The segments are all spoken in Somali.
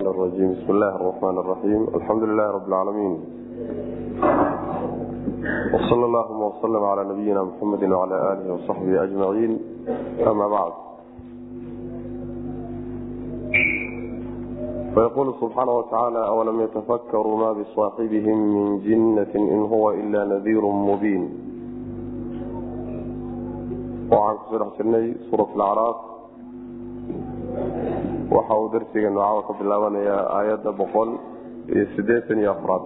الرجيم بسم الله الرحمن الرحيم الحمد لله رب العالمين وصلى اللهم وسلم على نبينا محمد وعلى آله وصحبه أجمعين أما بعد فيقول سبحانه وتعالى أولم يتفكروا ما بصاحبهم من جنة إن هو إلا نذير مبين وعن كسر حسني سورة الأعراف waxa uu darsigeenu caawa ka bilaabanayaa aayadda boqol iyo siddeetan iyo afraad.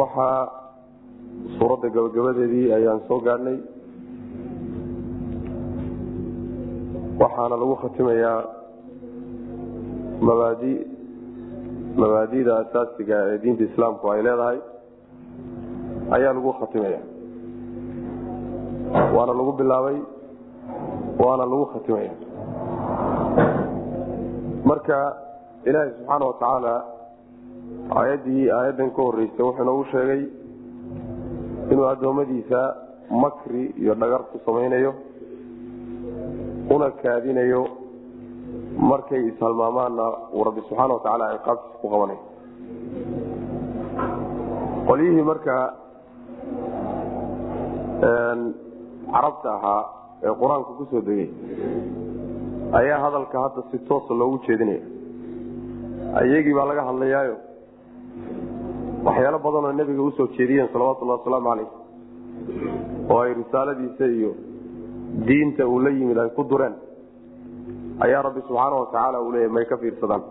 Waxaa suuradda gabagabadeedii ayaan soo gaadhnay waxaana lagu khatimayaa mabaadi mabaadida asaasiga ee diinta islaamku ay leedahay. Ayaa lagu khatimaya waana lagu bilaabay waana lagu khatimaya. Marka ilaahay subxaana wa tacaala aayaddii aayaddan ka horreysay wuxuu noogu sheegay inuu addoommadiisa makri iyo dhagar ku samaynayo una kaadinayo markay ishalmaamaanna uu rabbi subxaana wa tacaala ciqaabtiisa ku qabanayo qolyihii marka carabta ahaa ee qur'aanku ku soo degay. Ayaa hadalka hadda si toosa loogu jeedinaya iyagii baa laga hadlayaayo. Waxyaalo badan oo nebiga u soo jeediyeen salawatullahi wasalaamu caleyh oo ay risaaladiisa iyo diinta uu la yimid ay ku dureen. Ayaa rabbi subxaana wa tacaala uu leeyahy may ka fiirsadaan.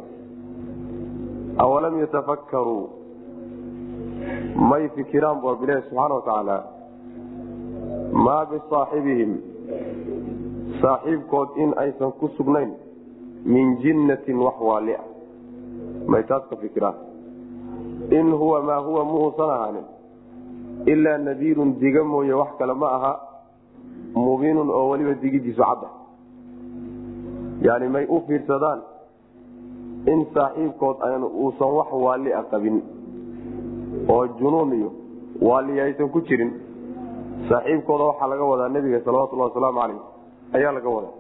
Awalam yatafakkaruu may fikiraan bu rabbilahi subxaana wa tacaala. Maa bisaaxibihim saaxiibkood in aysan ku sugnayn min jinnatin wax waalia. May taas ka fikiraan. In huwa maa huwa muusan ahaanin ilaa nadiirun diga mooye wax kale ma aha mubiinun oo weliba digidiisu cadda. Yani may u fiirsadaan in saaxiibkood an uusan wax waalia qabin oo junuun iyo waaliya aysan ku jirin saaxiibkooda waxaa laga wadaa nebiga salawatulhi wasalaamu caleyh ayaa laga wadaa.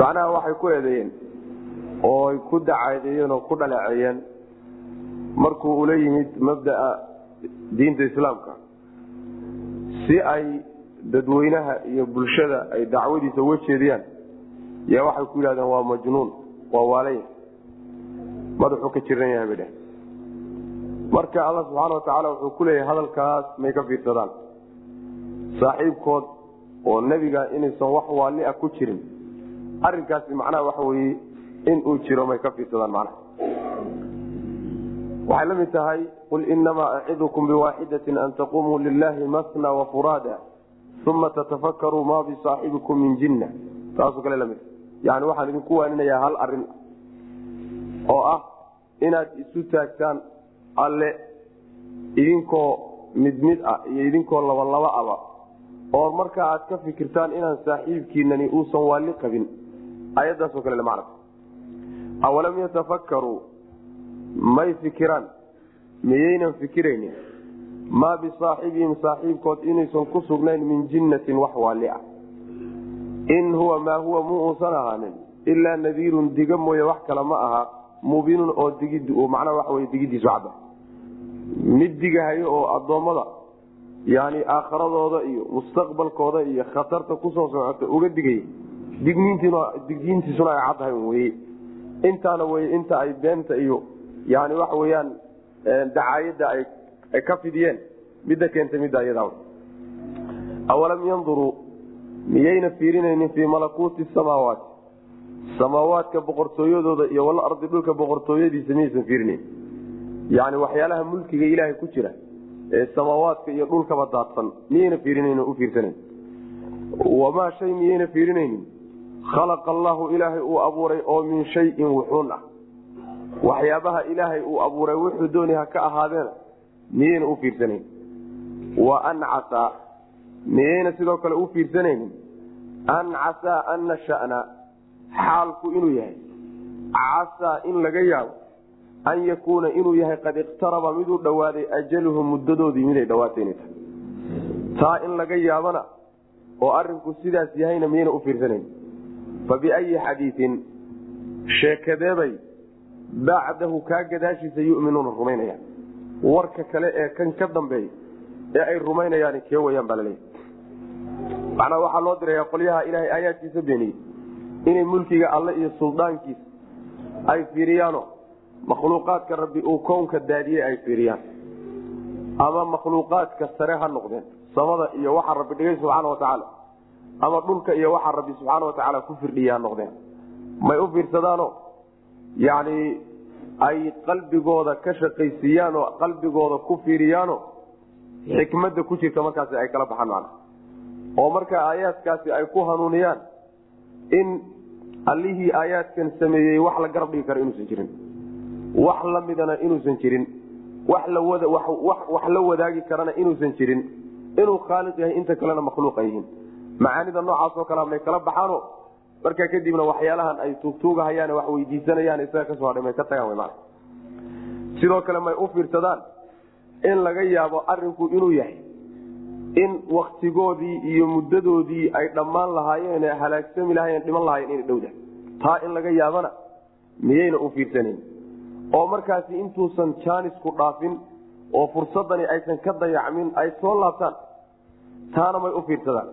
Macnaha waxay ku eedeeyeen oo ay ku dacaadeeyeen oo ku dhaleeceeyeen markuu ula yimid mabda'a diinta islaamka si ay dadweynaha iyo bulshada ay dacwadiisa uga jeediyaan. Yaa waxay ku yidhahdeen waa majnuun waa waalaya madaxuu ka jiran yahay bay dheh marka alla subxaana wa tacaala wuxuu ku leeyahay hadalkaas may ka fiirsadaan. Saaxiibkood oo nebiga inaysan wax waali ah ku jirin arinkaasi macnaha waxa weye inuu jiro may ka fiirsadaan macnaha. Waxay la mid tahay qul inamaa acidukum biwaaxidatin an taqumuu lilahi masna wafuraada uma tatafakkaruu maa bisaaxibikum min jinna taasoo kale la mid yani waxaan idinku waaninayaa hal arrin oo ah inaad isu taagtaan alle idinkoo mid mid ah iyo idinkoo labalaba aba oo markaa aad ka fikirtaan inaan saaxiibkiinani uusan waali qabin ayadaasoo kale macna awalam yatafakkaruu may fikiraan? Miyaynan fikiraynin? Maa bisaaxibihim saaxiibkood inaysan ku sugnayn min jinnatin wax waali ah. In huwa maa huwa mu uusan ahaanin ilaa nadiirun diga mooye wax kale ma aha mubiinun oo digid macnaha waxa wey digidiisu cadda mid digahayo oo addoommada yani aakharadooda iyo mustaqbalkooda iyo khatarta ku soo socota uga digaya digniintiisuna ay caddahay weye intaana wey inta ay beenta iyo yani waxa weyaan dacaayadda ay ka fidiyeen midda keentay midda iyada awalam yanduruu miyayna fiirinaynin fii malakuuti samaawaati? Samaawaadka boqortooyadooda iyo walardi dhulka boqortooyadiisa miyaysan fiirinayn yani waxyaalaha mulkiga ilaahay ku jira ee samaawaadka iyo dhulkaba daadsan miyayna fiirinayn u fiirsanan wamaa shay miyayna fiirinaynin? Khalaqa allahu ilaahay uu abuuray oo min shayin wuxuun ah. Waxyaabaha ilaahay uu abuuray wuxuu dooni ha ka ahaadeena miyayna u fiirsanayn wa an miyayna sidoo kale u fiirsanaynin. An casaa an nashana xaalku inuu yahay. Casaa in laga yaabo an yakuuna inuu yahay qad iqtaraba miduu dhowaaday ajaluhu muddadoodii miday dhawaatay inay tahay taa in laga yaabana oo arinku sidaas yahayna miyayna u fiirsanayn. Fa biayi xadiiin sheekadeebay bacdahu kaa gadaashiisa yuminuuna rumaynayaan. Warka kale ee kan ka dambeeya ee ay rumaynayaan kee wayaan baa laleeyahy macnaa waxaa loo diraya qolyaha ilaahay aayaadkiisa beeniyey. Inay mulkiga alle iyo suldaankiisa ay fiiriyaano makhluuqaadka rabbi uu kownka daadiyey ay fiiriyaan. Ama makhluuqaadka sare ha noqdeen samada iyo waxa rabbi dhigay subxaana watacaala ama dhulka iyo waxa rabbi subxaana watacaala ku firdhiya noqdeen. May u fiirsadaano yacni ay qalbigooda ka shaqaysiiyaanoo qalbigooda ku fiiriyaano xikmadda ku jirta markaasi ay kala baxaan macna. Oo marka aayaadkaasi ay ku hanuuniyaan in allihii aayaadkan sameeyey wax la garab dhigi karo inuusan jirin wax lamidana inuusan jirin wax la wadaagi karana inuusan jirin inuu khaaliq yahay inta kalena makhluuqa yihiin. Macaanida noocaasoo kalea may kala baxaano? Markaa kadibna waxyaalahan ay tuugtuugahayaan wax weydiisanayaan isaga ka soo hadhay may ka tagaan wy sidoo kale may u fiirsadaan in laga yaabo arinku inuu yahay in waktigoodii iyo muddadoodii ay dhammaan lahaayeen halaagsami lahaayeen dhiman lahaayeen inay dhowda taa in laga yaabana miyayna u fiirsanayn oo markaasi intuusan jaanisku dhaafin oo fursadani aysan ka dayacmin ay soo laabtaan taana may u fiirsadaan.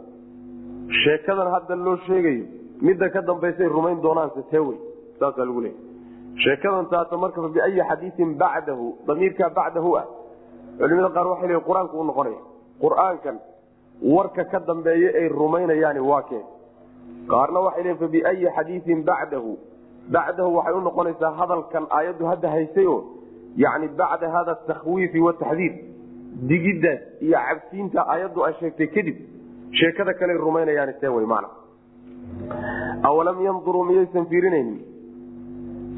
Sheekadan hadda loo sheegayo midda ka dambaysay rumayn doonaanse tee wey saasaa lagu leeya sheekadan taata marka biayi xadiiin bacdahu damiirkaa bacdahu ah culimada qaar waxay leeyiin qur'aanku u noqonaya qur'aankan warka ka dambeeya ay rumaynayaani waa kee qaarna waxay leeyiin fabiayi xadiiin bacdahu bacdahu waxay u noqonaysaa hadalkan aayaddu hadda haysay oo yani bacda hada takhwiifi wataxdiir digiddaas iyo cabsiinta aayaddu ay sheegtay kadib sheekada kale rumaynayaani tee wey maana. Awalam yanduruu miyaysan fiirinaynin?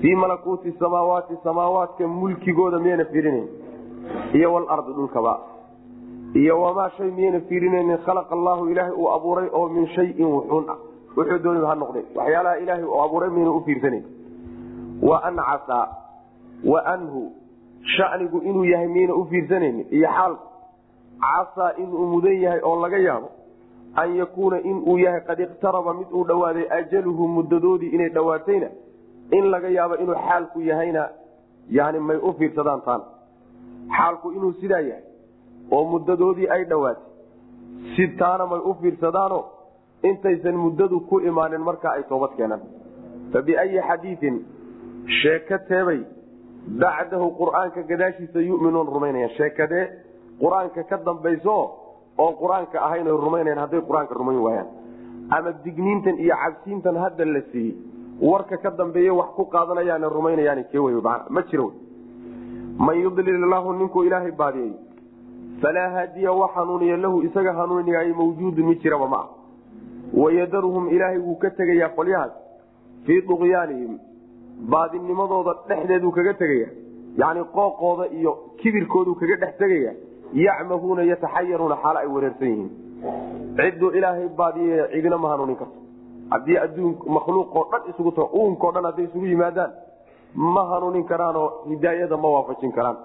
Fii malakuuti samaawaati samaawaadka mulkigooda miyayna fiirinayn iyo walardi dhulkaba. Iyo wamaa shay miyayna fiirinaynin? Khalaqa allaahu ilaahay uu abuuray oo min shayin wuxuun ah wuxuu dooniba ha noqday waxyaalaha ilaahay uu abuuray miyayna u fiirsanayn. Wa an casaa wa anhu shanigu inuu yahay miyayna u fiirsanaynin iyo xaal casaa inuu mudan yahay oo laga yaabo an yakuuna inuu yahay qad iqtaraba mid uu dhowaaday ajaluhu muddadoodii inay dhowaatayna in laga yaabo inuu xaalku yahayna yani may u fiirsadaan taan. Xaalku inuu sidaa yahay oo muddadoodii ay dhowaatay si taana may u fiirsadaano intaysan muddadu ku imaanin markaa ay toobad keenaan. Fa biayi xadiiin sheeko teebay bacdahu qur'aanka gadaashiisa yuminuun rumaynayaan. Sheekadee qur'aanka ka dambayso oon qur'aanka ahayn ay rumaynayan hadday qur'aanka rumayn waayaan. Ama digniintan iyo cabsiintan hadda la siiyey warka ka dambeeye wax ku qaadanayaan rumaynayaan ma jiro man yudlil illahu ninkuu ilaahay baadiyey falaa haadiya wax hanuuniya lahu isaga hanuuniyaay mawjuudun mid jiraba ma ah wayadaruhum ilaahay wuu ka tegayaa qolyahaas fii duqyaanihim baadinimadooda dhexdeeduu kaga tegaya yani qooqooda iyo kibirkooduu kaga dhex tegaya yacmahuuna yataxayaruuna xaalo ay wareersan yihiin. Cidduu ilaahay baadiye cidina ma hanuunin karto. Haddii adduun makhluuqoo dhan isugu tago uunkao dhan hadday isugu yimaadaan ma hanuunin karaanoo hidaayada ma waafajin karaan.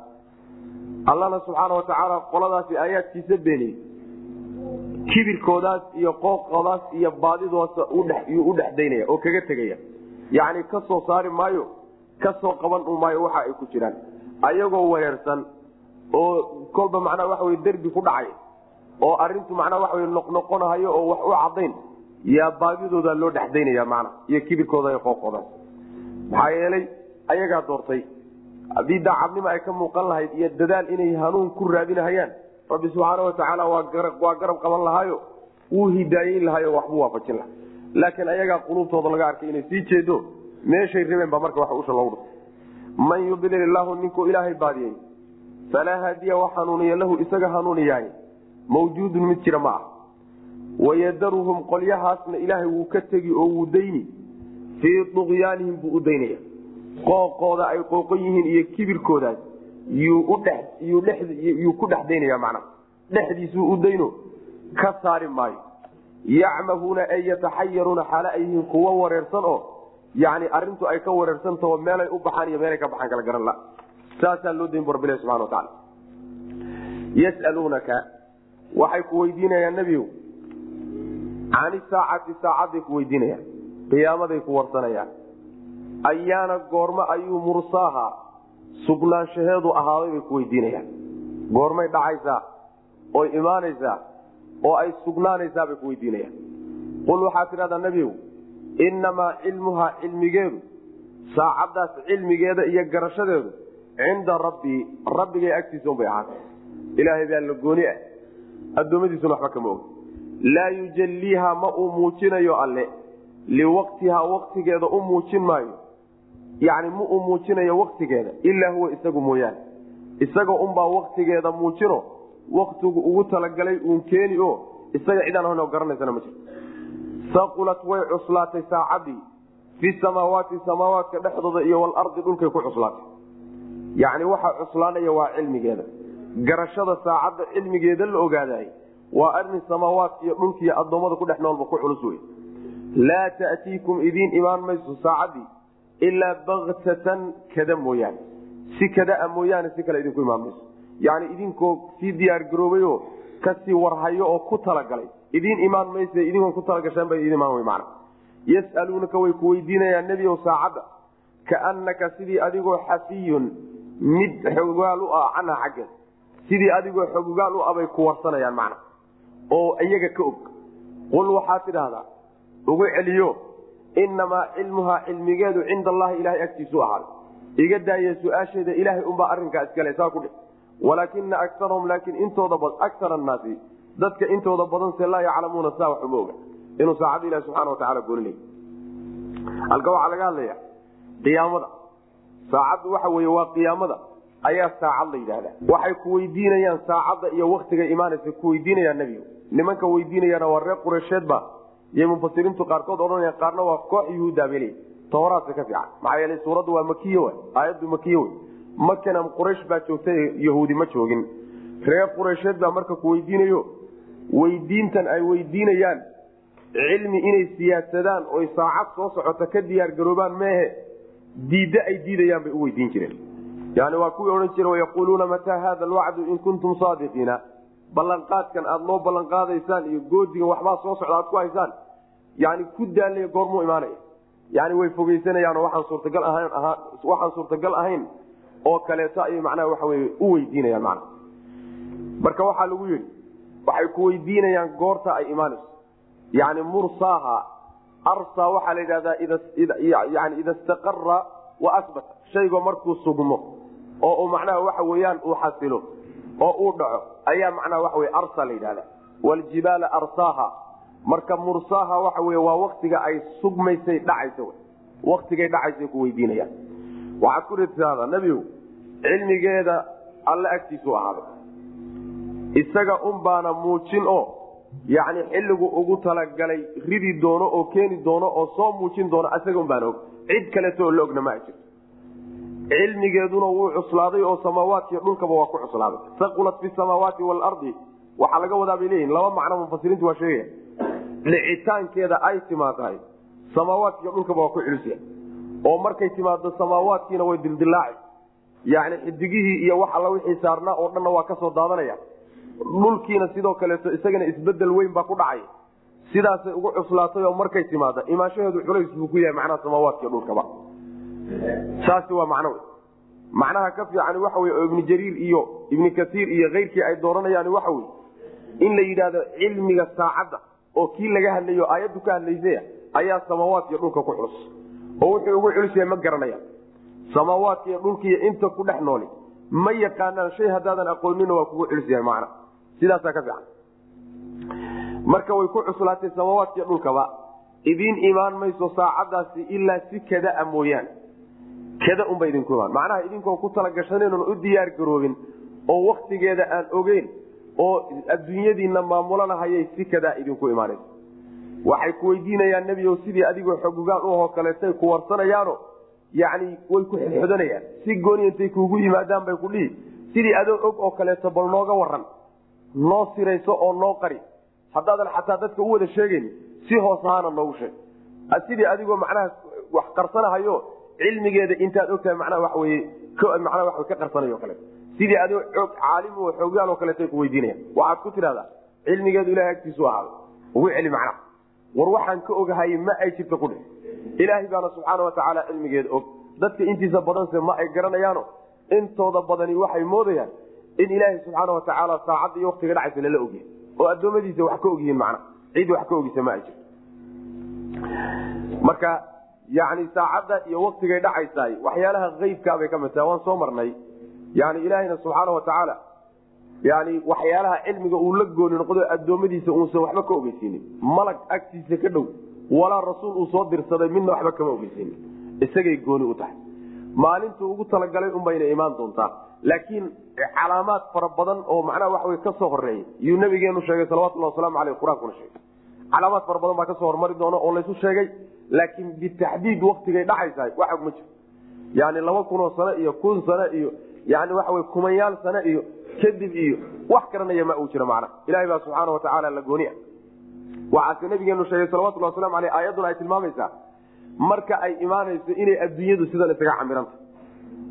Allana subxaana watacaala qoladaasi aayaadkiisa beeniyey kibirkoodaas iyo qooqoodaas iyo baadidoosa yuu u dhex daynaya oo kaga tegaya. Yacni ka soo saari maayo ka soo qaban u maayo waxa ay ku jiraan. Ayagoo wareersan oo kolba macnaa waxa wey derbi ku dhacay oo arintu macnaa waxa wey noqnoqonahayo oo wax u cadayn yaa baadidooda loo dhexdaynaya macna iyo kibirkooda iyo qooqoodaas. Maxaa yeelay ayagaa doortay haddii daacadnimo ay ka muuqan lahayd iyo dadaal inay hanuun ku raadinahayaan rabbi subxaana watacaala waa garab qaban lahaayo. Wuu hidaayeyn lahaayo waxbuu waafajin laha laakiin ayagaa quluubtooda laga arkay inay sii jeedo meeshay rabeen baa marka wax usha loogu dhufay. Man yudlil illaahu ninkuu ilaahay baadiyey falaa haadiya wax hanuuniya lahu isaga hanuuniyahay mawjuudun mid jira ma ah wayadaruhum qolyahaasna ilaahay wuu ka tegi oo wuu dayni. Fii duqyaanihim buu u daynaya. Qooqooda ay qooqon yihiin iyo kibirkoodaas yuu ku dhex daynaya macna. Dhexdiisuu u dayno ka saari maayo. Yacmahuuna ay yataxayaruuna xaale ay yihiin kuwo wareersan oo yani arintu ay ka wareersantaho meelay u baxaan iyo meelay ka baxaan kala garan la. Saasaa loo dayn bu rabbilahi subxana watacaala yasaluunaka waxay ku weydiinayaan nebigow cani saacati saacaday ku weydiinayaan. Qiyaamaday ku warsanayaan. Ayaana goormo ayuu mursaaha sugnaanshaheedu ahaaday bay ku weydiinayaan. Goormay dhacaysaa oy imaanaysaa oo ay sugnaanaysaa bay ku weydiinayaan. Qul waxaad tidhahdaa nebigow innamaa cilmuhaa cilmigeedu saacaddaas cilmigeeda iyo garashadeedu cinda rabbii rabbigay agtiisa unbay ahaatay. Ilaahay baa la gooni ah. Addoommadiisuna waxba kama og laa yujalliiha ma uu muujinayo alle. Liwaqtihaa waqtigeeda u muujin maayo yacni ma uu muujinayo waqtigeeda? Ilaa huwa isagu mooyaane. Isaga unbaa waqtigeeda muujino waqtigu ugu talagalay uun keeni o isaga cidaan oo garanaysana ma jirto. Saqulat way cuslaatay saacadii fi samaawaati samaawaadka dhexdooda iyo walardi dhulkay ku cuslaatay. Yacni waxaa cuslaanaya waa cilmigeeda. Garashada saacadda cilmigeeda la ogaadaay waa arrin samaawaadka iyo dhulkiiyo addoommada ku dhex noolba ku culus wey laa ta'tiikum idiin imaan mayso saacaddii ilaa baktatan kada mooyaane si kadaa mooyaane si kale idinku imaan mayso yacni idinkoo sii diyaargaroobayo ka sii warhayo oo ku talagalay idiin imaan mayse idinkoon ku talagasheen bay idin imaan man yas'aluunaka way ku weydiinayaan nebiyow saacadda kaannaka sidii adigoo xafiyun mid xogaal u ah canha xaggeed sidii adigoo xogaal u ah ku warsanayaan macna oo iyaga ka og qul waxaad tidhaahdaa ugu celiyo innamaa cilmuhaa cilmigeedu cinda allahi ilahay agtiisu ahaaday iga daaya su'aasheeda ilaahay unbaa arrinkaa iskale saa ku dhe walaakina akarahum laakiin intooda akar annaasi dadka intooda badanse laa yaclamuuna saa wax uma inuu saacadda ilahi subxana watacala golinay halka waxaa laga hadlaya qiyaamada saacaddu waxa wey waa qiyaamada ayaa saacad la yidhaahdaa waxay ku weydiinayaan saacadda iyo waktiga imaanaysa ku weydiinayaan nebiga nimanka weydiinayana waa reer qureysheedba iyo mufasiriintu qaarkood odhanaya qaarna waa koox yuhuudabel tooraadka ka fiican. Maxaa yeele suuraddu waa makiy aayaddu makiy wey makana quraysh baa joogta yahuudi ma joogin. Reer qureysheed baa marka ku weydiinayo weydiintan ay weydiinayaan. Cilmi inay siyaasadaan oy saacad soo socota ka diyaar garoobaan meehe diidda ay diidayaan bay u weydiin jireen. Yani waa kuwii odhan jire wayaquuluuna mataa hada alwacdu in kuntum saadiqiina ballanqaadkan aada noo ballanqaadaysaan iyo goodigan waxbaa soo socda aad ku haysaan yani ku daalaya goormuu imaanaya. Yani way fogeysanayaanoo waxaan suurtagal ahayn waxaan suurtagal ahayn oo kaleeto ayay macnaha waxa wey u weydiinayaan macna marka waxaa lagu yidhi waxay ku weydiinayaan goorta ay imaanayso. Yani mursaaha arsa waxaa la yidhahdaa yani ida istaqara wa asbata. Shaygo markuu sugmo oo macnaha waxa weeyaan uu xasilo oo uu dhaco ayaa macnaha waxa wey arsa la yidhahda wljibaala arsaaha marka mursaaha waxa wey waa waktiga ay sugmaysay dhacaysa waktigay dhacaysay ku weydiinayaan. Waxaad ku rirtaada nebigu cilmigeeda alle agtiisu ahaaday isaga un muujin oo yacni xilligu ugu talagalay ridi doono oo keeni doono oo soo muujin doono isaga un og. Cid kaleeto oo la ogna ma jirto cilmigeeduna wuu cuslaaday oo samaawaatkiiyo dhulkaba waa ku cuslaaday. Saqulat fi samaawaati waalardi waxaa laga wadaa bay leeyihiin laba macno mufasiriintu waa sheegaya dhicitaankeeda ay timaadahay samaawaatkiiyo dhulkaba waa ku culusya oo markay timaado samaawaadkiina way dildilaaci yani xidigihii iyo wax alla wixii saarnaa oo dhanna waa ka soo daadanaya. Dhulkiina sidoo kaleeto isagana isbeddel weyn baa ku dhacay. Sidaasay ugu cuslaatay oo markay timaada imaanshaheedu culays buu ku yahay macnaha samaawaadkiiyo dhulkaba saasi waa macno macnaha ka fiican waxa wey oo ibnu jariir iyo ibnu kasiir iyo keyrkii ay dooranayaan waxa wey in la yidhaahdo cilmiga saacadda oo kii laga hadlayo aayaddu ka hadlaysaya ayaa samaawaadkiyo dhulka ku culus. Oo wuxuu ugu culus yahay ma garanayaan samaawaadkiiyo dhulkiiyo inta ku dhex nooli ma yaqaanaan shay haddaadan aqoonina waa kugu culus yahay macna. Sidaasaa ka fiican. Marka way ku cuslaatay samaawaadkiiyo dhulkaba idiin imaan mayso saacadaasi ilaa si kadaa mooyaane kada unba idinku imaan macnaha idinkoon ku talagashanaynon u diyaar garoobin oo waktigeeda aan ogeyn oo adduunyadiina maamulanahayay si kadaa idinku imaanaysa waxay ku weydiinayaan nebigo sidii adigoo xogugaan u ahoo kaleetay ku warsanayaano yacni way ku xidxodanayaan si gooni intay kuugu yimaadaan bay ku dhihi. Sidii adoo og oo kaleeto bal nooga waran noo sirayso oo noo qari. Haddaadan xataa dadka u wada sheegayn si hoos ahaana noogu sheeg. Sidii adigoo macnaha wax qarsanahayo cilmigeeda intaad ogtahay macnaha waxa weye macnaha wa ka qarsanayo kale. Sidii adoo og caalim oo xoogaal oo kaleeto ay ku weydiinayaan. Waxaad ku tidhahdaa cilmigeedu ilahay agtiisu ahaaday ugu celi macnaha war waxaan ka ogahay ma ay jirto kudhe ilaahay baana subxaana watacaala cilmigeeda og. Dadka intiisa badanse ma ay garanayaano. Intooda badani waxay moodayaan in ilaahay subxaana watacaala saacadda iyo waktiga dhacaysa lala ogyahay oo addoommadiisa wax ka ogyihiin macna. Cid wax ka ogisa ma ay jirto. Marka yani saacadda iyo waktigay dhacaysaay waxyaalaha eybkaabay ka mid tahay waan soo marnay. Yani ilaahayna subxaana watacaala yani waxyaalaha cilmiga uu la gooni noqdo addoommadiisa uusan waxba ka ogeysiinin. Malag agtiisa ka dhow walaa rasuul uu soo dirsaday midna waxba kama ogeysiinin. Isagay gooni u tahay. Maalintuu ugu talagalay unbayna imaan doontaa laakiin calaamaad fara badan oo macnaha waxa wey ka soo horreeya yuu nabigeenu sheegay salawatullah waslamu aleyh qur'aankuna sheegay. Calaamaad fara badan baa ka soo hormari doona oo laysu sheegay laakiin bitaxdiid waktigay dhacaysahay. Waxa ma jiro. Yani laba kunoo sano iyo kun sano iyo yani waxa wey kumanyaal sano iyo kadib iyo wax garanaya ma uu jiro macna. Ilahay baa subxaana watacaala la gooniya. Waxaase nabigeenu sheegay salawatulli waslamu aleyh aayadduna ay tilmaamaysaa marka ay imaanayso inay adduunyadu sidan isaga camiranta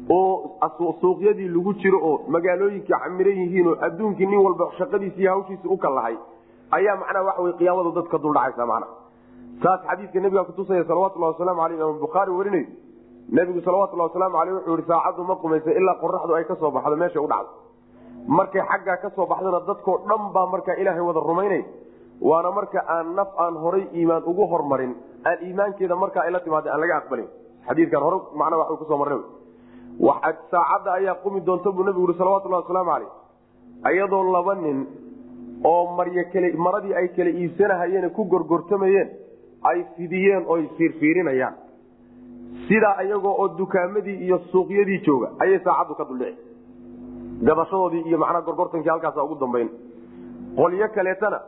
oo suuqyadii lagu jiro oo magaalooyinkii camiran yihiin oo adduunkii nin walba shaqadiisi iyo u kalahay ayaa macnaha waxa wey qiyaamadu dadka duldhacaysa macna saas xadiidka nabiga kutusaya salawatullahi wasalaamu aleyh imaam bukhaari warinayo. Nabigu salawatulli wasalaamu aleyh wuxuu yihi saacaddu ma qumaysa ilaa qoraxdu ay ka soo baxdo meesha u dhacdo. Markay xaggaa ka soo baxdana dadkoo dhan baa markaa ilaahay wada rumaynay. Waana marka aan naf aan horay iimaan ugu hormarin aan iimaankeeda markaa ay la timaada aan laga aqbalin. Xadiikan hore macnaa wa ku soo marna saacadda ayaa qumi doonta buu nabigu yii salawatullahi wasalaamu caleyh ayadoo laba nin oo maradii ay kala iibsanahayeen ku gorgortamayeen ay fidiyeen oy fiirfiirinayaan. Sidaa ayagoo oo dukaamadii iyo suuqyadii jooga ayay saacaddu ka duldhici gadashadoodii iyo macnaa gorgortankii halkaasa ugu dambayn. Qolyo kaleetana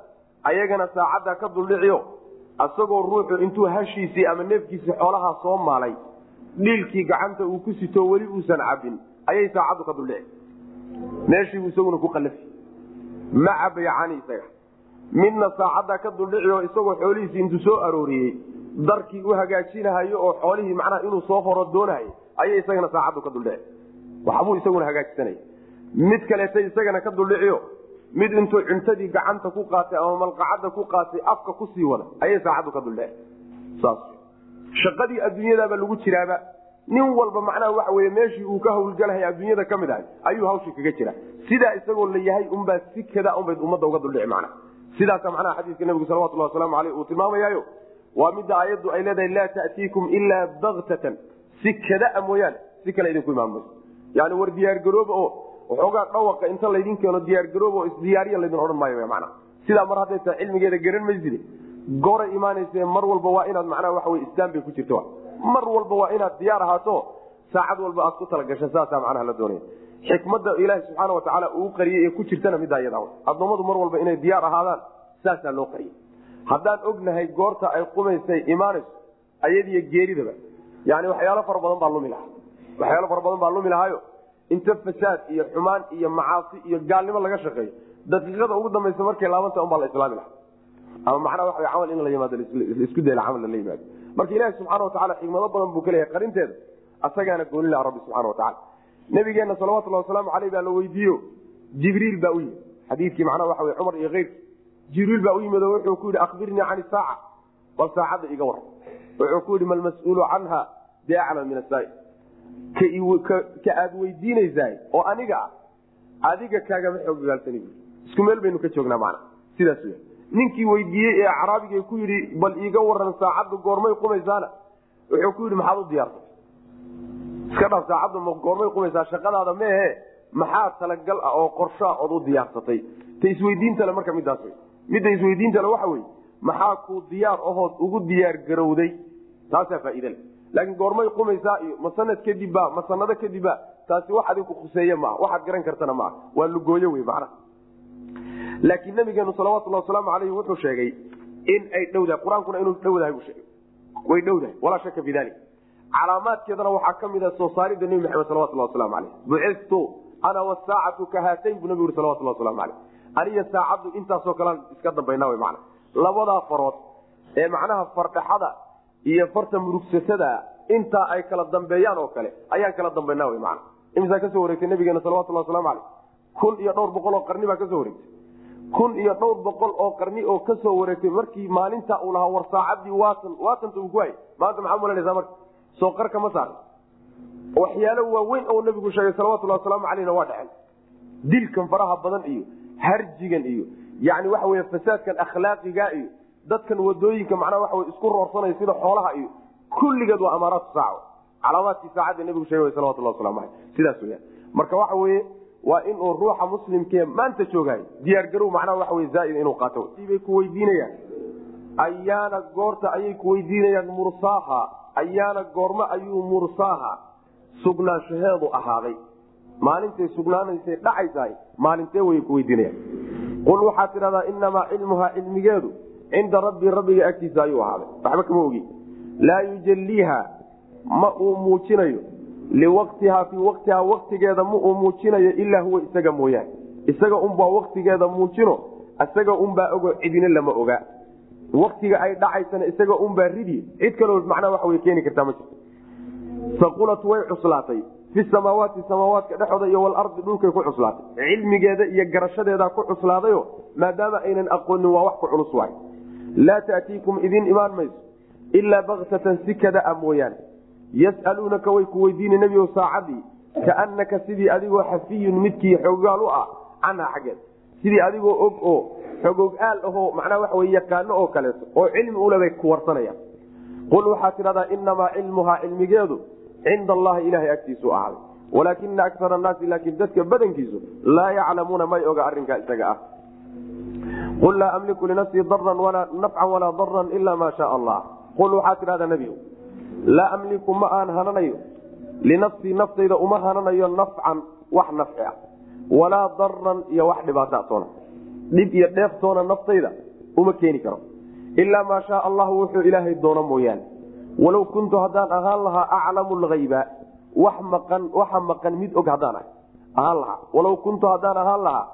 ayagana saacadda ka duldhiciyo isagoo ruuxu intuu hashiisii ama neefkiisii xoolahaa soo maalay dhiilkii gacanta uu ku sito weli uusan cabin ayay saacaddu ka duldhici meeshiibuu isaguna ku qalafi ma cabayacani isaga midna saacaddaa ka duldhiciyo isagoo xoolihiisii intuu soo arooriyey darkii u hagaajinahayo oo xoolihii macnaha inuu soo horo doonahay ayay isagana saacaddu ka duldhici waxbuu isaguna hagaajisanaya mid kaleeta isagana ka duldhiciyo mid intuu cuntadii gacanta ku qaatay ama malqacadda ku qaatay afka ku sii wada ayay saacaddu ka duldhici shaqadii adduunyadaaba lagu jiraaba nin walba macnaha waxa wey meeshii uu ka hawlgalahay adduunyada ka mid ahay ayuu hawshii kaga jira sidaa isagoo la yahay unbaa si kada ummadda uga duldhici macna sidaasa macnaha xadiiska nabigu salawatullah wasalaamu aleyh uu tilmaamayaayo waa midda aayaddu ay leedahay laa ta'tiikum ilaa baktatan si kadaa mooyaane si kale idinku imaan mayso yani war diyaargarooba oo waxoogaa dhawaqa inta laydin keeno diyaargarooba oo isdiyaariya laydin odhan maayo mana sidaa mar hadday tahay cilmigeeda garan mayside goray imaanayse mar walba waa inaad macnaha waxa wey istaan bay ku jirto. Mar walba waa inaad diyaar ahaato saacad walba aad ku talagasha saasaa macnaha la doonaya xikmadda ilaahi subxaana watacaala uu qariyey ee ku jirtana middaa iyada addoommadu mar walba inay diyaar ahaadaan saasaa loo qariyey. Haddaan ognahay goorta ay qumaysay imaanayso ayadiyo geeridaba yani waxyaalo fara badan baa lumi lahaa. Waxyaalo fara badan baa lumi lahaayo. Inta fasaad iyo xumaan iyo macaasi iyo gaalnimo laga shaqeeyo daqiiqada ugu dambaysa markay laabanta unbaa la islaami lahaa. Ama macnaa waa camal in la yimaado la isku dayla camal lala yimaado. Marka ilaahi subxaana watacala xikmado badan buu ka leeyahay qarinteeda asagaana gooni laha rabbi subxana watacala nabigeena salawatullahi wasalaamu caleyh baa la weydiiyo. Jibriil baa u yimid. Xadiidkii macnaha waxa wey cumar iyo keyrki jibriil baa u yimid oo wuxuu ku yidhi akhbirnii can isaaca bal saacadda iga war. Wuxuu ku yidhi malmas-uulu canha biaclam min asaai ka aad weydiinaysaay oo aniga ah adiga kaagama xoogagaalsani isku meel baynu ka joognaa mana sidaas w ninkii weydiiyey ee acraabiga ku yidhi bal iiga waran saacaddu goormay qumaysaana. Wuxuu ku yidhi maxaad u diyaarsatay iska dhaf saacaddu ma goormay qumaysaa shaqadaada meehe maxaa talagal ah oo qorshaa ood u diyaarsatay ta isweydiintale marka midaas midda isweydiintale waxa wey maxaa kuu diyaar ahood ugu diyaar garowday? Taasaa faaidale laakiin goormay qumaysaa iyo ma sanad kadibba ma sanado kadibba taasi wax adiku khuseeye maaha. Waxaad garan kartana maaha. Waa lugooyo wey macnaha laakiin nabigeenu salawatulhi wasalaamu aleyhi wuxuu sheegay in ay dhowdahay. Qur'aankuna inuu dhowdahay buu sheegay. Way dhowdahay. Walaa shaka fi dalik calaamaadkeedana waxaa ka mid a soo saaridda nebi maxamed salawatulhi waslamu aleyh bucistu ana wasaacatu ka haatayn buu nabigu yuri salawatulhi waslamu aleyh aniga saacaddu intaasoo kalean iska dambayna w mana labadaa farood ee macnaha fardhaxada iyo farta murugsatada intaa ay kala dambeeyaan oo kale ayaan kala dambaynaa w mana imisaa ka soo wareegtay nabigeena salawatulhi waslamu aleyh kun iyo dhowr boqol oo qarni baa ka soo wareegtay. Kun iyo dhowr boqol oo qarni oo ka soo wareegtay markii maalinta uu lahaa war saacadii waatan waatanta uu ku hay maanta maxaa mulanaysaa marka soo qarka ma saar. Waxyaalo waaweyn oo nabigu sheegay salawatulhi wasalaamu caleyhna waa dhacen dilkan faraha badan iyo harjigan iyo yani waxa wey fasaadkan akhlaaqiga iyo dadkan waddooyinka macnaha waxa isku roorsanaya sida xoolaha iyo kulligeed waa amaaraatu saac calaamaadkii saacadda nabigu sheegay salawatulhi waslamu aleyh sidaas weyaan marka waxa weye waa inuu ruuxa muslimkee maanta joogaay. Diyaargarow macnaha waxa wey zaaid inuu qaato. Bay ku weydiinayaan. Ayaana goorta ayay ku weydiinayaan mursaaha ayaana goormo ayuu mursaaha sugnaanshaheedu ahaaday. Maalintay sugnaanaysay dhacaysahay maalintee way ku weydiinayaan. Qul waxaad tidhahdaa inamaa cilmuhaa cilmigeedu cinda rabbii rabbiga agtiisa ayuu ahaaday. Waxba kama ogi laa yujaliiha ma uu muujinayo. Liwaktihaa fii waktihaa waktigeeda ma uu muujinayo ilaa huwa isaga mooyaane. Isaga unbaa waktigeeda muujino isaga unbaa ogo cidina lama ogaa waktiga ay dhacaysana isaga unbaa ridi. Cid kaloo macnaha waxa way keeni kartaa ma jirto. Saqulat way cuslaatay. Fi samaawaati samaawaadka dhexooda iyo walardi dhulkay ku cuslaatay. Cilmigeeda iyo garashadeedaa ku cuslaadayo maadaama aynan aqoonin waa wax ku culus waay. Laa taatiikum idin imaan mayso ilaa baktatan si kadaa mooyaane. Yas'aluunaka way ku weydiina nebigo saacadii kaanaka sidii adigoo xafiyun midkii xogaal u ah canha xaggeed. Sidii adigoo og oo xogogaal ahoo macnaha waxa wey yaqaano oo kaleeto oo cilmi ulebay ku warsanayaan. Qul waxaad tidhahdaa inamaa cilmuhaa cilmigeedu cinda allahi ilahay agtiisu ahaaday. Walaakina akara annaasi laakiin dadka badankiisu laa yaclamuuna may oga arrinkaa isaga ah. Qul laa amliku linafsii daran nafcan walaa daran ila maa shaa allah qul waxaad tidhahdaa nebigu laa amliku ma aan hananayo. Linafsii naftayda uma hananayo nafcan wax nafci ah. Walaa daran iyo wax dhibaata toona dhib iyo dheeftoona naftayda uma keeni karo. Ilaa maa shaa allahu wuxuu ilaahay doono mooyaane. Walow kuntu haddaan ahaan lahaa aclamu lhayba wax maqan waxa maqan mid og haddaan ahaan lahaa. Walow kuntu haddaan ahaan lahaa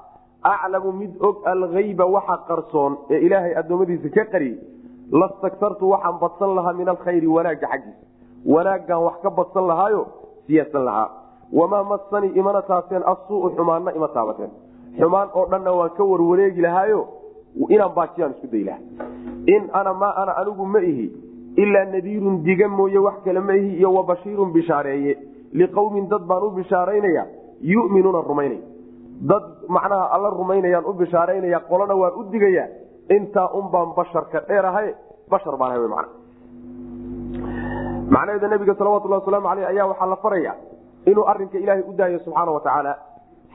aclamu mid og alhayba waxa qarsoon ee ilaahay addoommadiisa ka qariyey lastaktartu waxaan badsan lahaa min alkhayri wanaagga xaggiisa. Wanaaggaan wax ka badsan lahaayo siyaasan lahaa. Wamaa massanii imana taabteen assuu'u xumaanna ima taabateen xumaan oo dhanna waan ka warwareegi lahaayo inaan baajiyaan isku day laha in ana maa ana anigu ma ihi ilaa nadiirun diga mooye wax kale ma ihi iyo wabashiirun bishaareeye. Liqowmin dad baan u bishaaraynaya yuminuuna rumaynaya. Dad macnaha alla rumaynayaan u bishaaraynaya qolana waan u digaya intaa un basharka dheerahay bashar baan macnaheeda nabiga salawatulhi wasalaamu aleyh ayaa waxaa la faraya inuu arinka ilaahay u daayo subxaana watacaala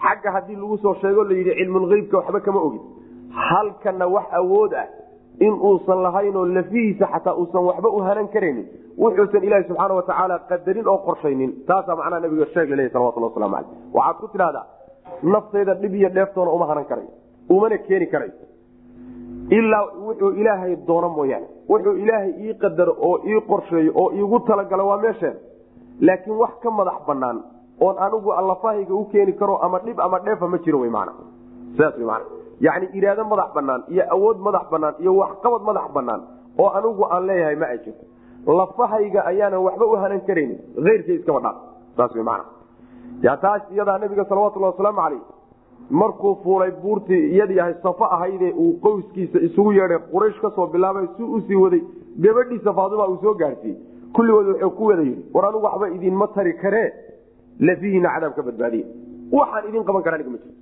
xagga haddii lagu soo sheego layidhi cilmulgeybka waxba kama ogin. Halkana wax awood ah in uusan lahaynoo lafihiisa xataa uusan waxba u hanan karaynin wuxuusan ilaahi subxaana watacaala qadarin oo qorshaynin. Taasaa macnaha nabiga sheeg laleya salawatulhi waslamu aleyh waxaad ku tidhahdaa naftayda dhib iyo dheeftoona uma hanan karay umana keeni karay. Ilaa wuxuu ilaahay doono mooyaane. Wuxuu ilaahay ii qadaro oo ii qorsheeyo oo iigu talagalo waa meesheen. Laakiin wax ka madax banaan oon anigu allafahayga u keeni karo ama dhib ama dheefa ma jiro man yani iraado madax banaan iyo awood madax banaan iyo waxqabad madax banaan oo anigu aan leeyahay ma ay jirto. Lafahayga ayaanan waxba u hanan karaynin eyrkay iskaba dhaa saas man taas iyadaa nabiga salawatulhi wasalaamu caleyh markuu fuulay buurtii iyadii ahay safo ahaydee uu qoyskiisa isugu yeedhay quraysh ka soo bilaabay si u sii waday gabadhiisa faadima uu soo gaarsiiyey. Kulligood wuxuu ku wada yidhi war anigu waxba idinma tari karee lafihiina cadaab ka badbaadiye waxaan idin qaban karaa ma jiro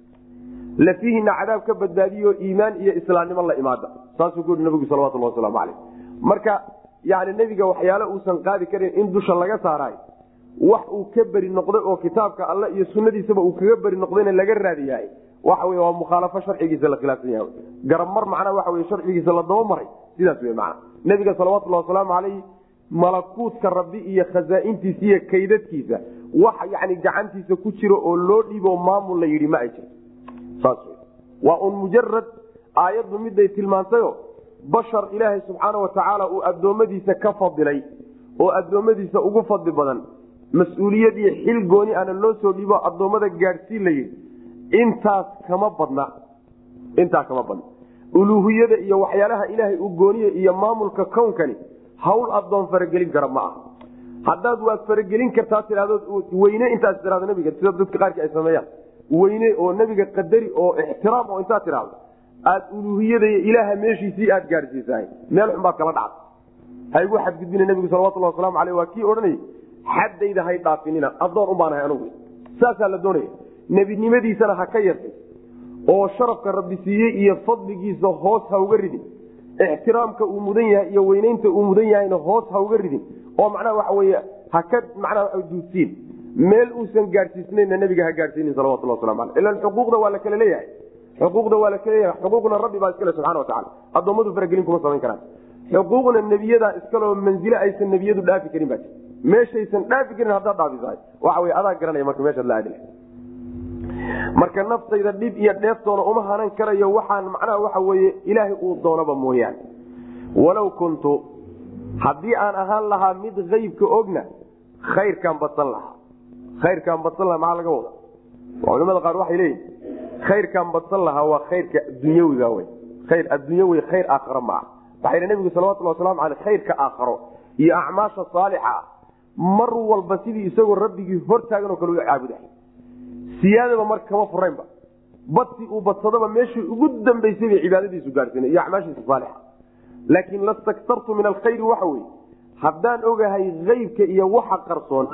lafihiina cadaab ka badbaadiyo iimaan iyo islaamnimo la imaada. Saasuu ku yihi nabigu salawatulhi wasalaamu caleyh marka yani nebiga waxyaale uusan qaadi karin in dusha laga saaraay wax uu ka beri noqday oo kitaabka alle iyo sunadiisaba uu kaga beri noqdayna laga raadiyahay waxa wey waa mukhaalafo sharcigiisa la khilaafsan yahay. Garabmar macnaa waxa wey sharcigiisa la dabamaray sidaas wey macna nebiga salawatullahi wasalaamu caleyh malakuutka rabbi iyo khazaaintiisa iyo kaydadkiisa wax yani gacantiisa ku jiro oo loo dhiibo maamul la yidhi ma ay jirto. Waa un mujarad aayaddu miday tilmaantayo bashar ilaahay subxaana watacaala uu addoommadiisa ka fadilay oo addoommadiisa ugu fadli badan. Mas'uuliyad iyo xil gooni ana loo soo dhiibo addoommada gaadhsiin la yidhi intaas kama badna. Intaa kama badna. Uluuhiyada iyo waxyaalaha ilaahay uu gooniye iyo maamulka kownkani hawl addoon faragelin kara ma aha haddaad waad faragelin kartaa tidhahdo weyne intaas tidhahdo nabiga sida dadka qaarkii ay sameeyaan. Weyne oo nebiga qadari oo ixtiraam oo intaad tidhahdo aad uluuhiyada ilaaha meeshiisii aad gaadhsiisahay meel xun baad kala dhacda. Ha igu xadgudbina nabigu salawatulli waslamu aleyh waa kii odhanayay xaddayda hay dhaafinina addoon unbaanahay anugu. Saasaa la doonaya. Nebinimadiisana ha ka yartay. Oo sharafka rabbi siiyey iyo fadligiisa hoos ha uga ridin ixtiraamka uu mudan yahay iyo weynaynta uu mudan yahayna hoos ha uga ridin oo macnaha waxa wey ha ka macnaha duudsiin meel uusan gaadhsiisnayna nabiga ha gaadhsiinin salawatullah waslamu aleh ilan xuquuqda waa la kala leeyahay. Xuquuqda waa la kala leeyahay. Xuquuqna rabbi baa iskale subxana watacala addoommadu faragelin kuma samayn karaan. Xuquuqna nebiyadaa iskaleo manzile aysan nebiyadu dhaafi karin baa meeshaysan dhaafi karin haddaad dhaafisahay waxa wey adaa garanaya marka meeshaad la aadi marka naftayda dhib iyo dheeftoona uma hanan karayo waxaan macnaha waxa weye ilaahay uu doonaba mooyaane walow kuntu haddii aan ahaan lahaa mid aybka ogna khayrkaan badsan lahaa. Khayrkaan badsan lahaa maxaa laga wada culimada qaar waxay leeyihiin khayrkaan badsan lahaa waa khayrka adunyawiga wey khayr adduunyawi khayr aakharo ma ah waxay nabigu salawatulli waslamu aleyh khayrka aakharo iyo acmaasha saalixa ah mar walba sidii isagoo rabbigii hortaagan oo kale u caabudahay siyaadaba marka kama furaynba badsi uu badsadaba meeshii ugu dambaysay bay cibaadadiisu gaadhsiina iyo acmaashiisa saalixa. Laakiin lastaktartu min alkhayri waxa weye haddaan ogahay aybka iyo waxa qarsoon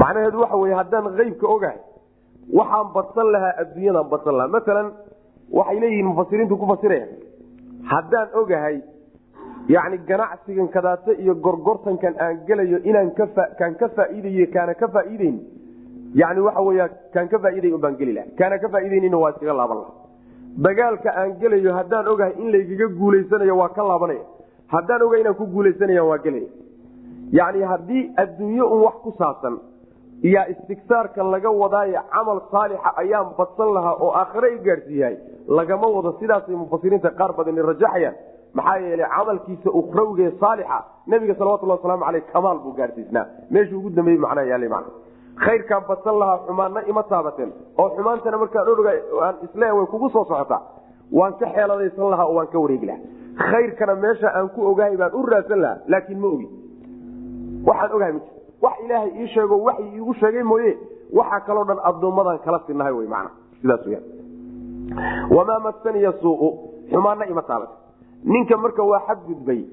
macnaheedu waxa wey haddaan aybka ogahay waxaan badsan lahaa adduunyadaan badsan lahaa. Maalan waxay leeyihiin mufasiriintu ku fasiraya haddaan ogahay yani ganacsigan kadaata iyo gorgortankan aan gelayo inaan kaan ka faaiiday kaana ka faaiideyn yani waxa wey kaan ka faaiiday baan geli laha kaana ka faaiideynina waa iskaga laaban laha dagaalka aan gelayo haddaan ogahay in laygaga guulaysanayo waa ka laabanaya. Haddaan ogahay inaan ku guulaysanaya waa gelaya. Yani haddii adduunye un wax ku saabsan iyo istigsaarka laga wadaayo camal saalixa ayaan badsan lahaa oo aakhire i gaadhsiiyahay lagama wado sidaasay mufasiriinta qaar badani rajaxayaan maxaa yeelay camalkiisa ukrawge saalixa nabiga salawatulhi wasalaamu aleyh kamaal buu gaadhsiisnaa meeshuu ugu dambeeyey macnaa yaalla man khayrkaan badsan lahaa xumaanna ima taabateen. Oo xumaantana markaan oga aan isle way kugu soo socotaa. Waan ka xeeladaysan lahaa oo waan ka wareegi lahaa. Khayrkana meesha aan ku ogahay baan u raadsan lahaa laakiin ma ogi. Waxaan ogahay ma wax ilaahay ii sheego waxy iigu sheegay mooye. Waxaa kaloo dhan addoommadaan kala sinahay wy man sidaas wya wamaa masaniya suu xumaanna ima taabate ninka marka waa xadgudbay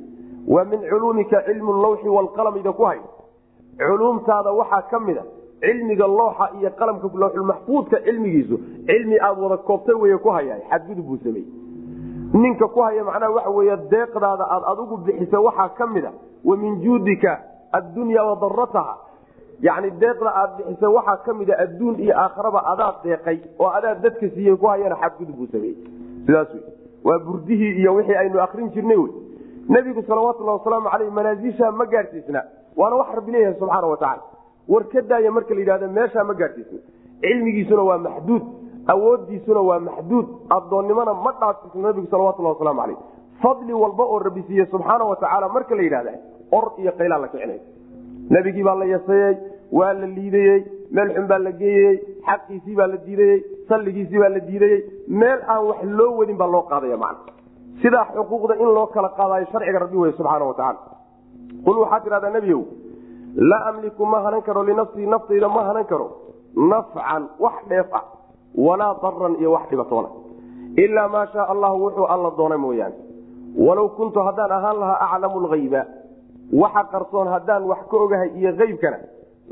waa min culuumika cilmu lawxi waalqalam ida ku hay culuumtaada waxaa ka mida cilmiga looxa iyo qalamka lawxulmaxfuudka cilmigiisu. Cilmi aad wada koobtay wey ku haya xadgudub buu samey ninka ku haya macnaha waxa wey deeqdaada aad adigu bixisa waxaa ka mida wa min juudika addunya wadarataha yani deeqda aad bixisa waxaa ka mida adduun iyo aakharaba adaa deeqay oo adaa dadka siiyey ku hayana xadgudub buu sameeyey sidaas wey waa burdihii iyo wixii aynu akrin jirnay wey. Nebigu salawatulhi wasalaamu aleyh manaasiisha ma gaadhsiisna waana wax rabbi leeyahay subxaana watacala war ka daaya marka la yidhahdo meeshaa ma gaadhsiisna cilmigiisuna waa maxduud awoodiisuna waa maxduud addoonnimona ma dhaafsiisna nabigu salawatulhi wasalaamu aleyh fadli walba oo rabbi siiye subxaana watacaala marka la yidhahda or iyo qaylaa la kicinay nebigii baa la yaseeyey waa la liidayey meel xun baa la geeyey xaqiisii baa la diidayey salligiisii baa la diidayey. Meel aan wax loo wadin baa loo qaadaya man sidaa xuquuqda in loo kala qaadayo sharciga rabbi wey subxaana watacaala qul waxaa tidhahdaa nebiyow laa amliku ma hanan karo linafsii naftayda ma hanan karo. Nafcan wax dheef ah walaa daran iyo wax dhibatoona. Ilaa maa shaa allahu wuxuu alla doona mooyaane. Walow kuntu haddaan ahaan lahaa aclamu lhayba waxa qarsoon haddaan wax ka ogahay iyo aybkana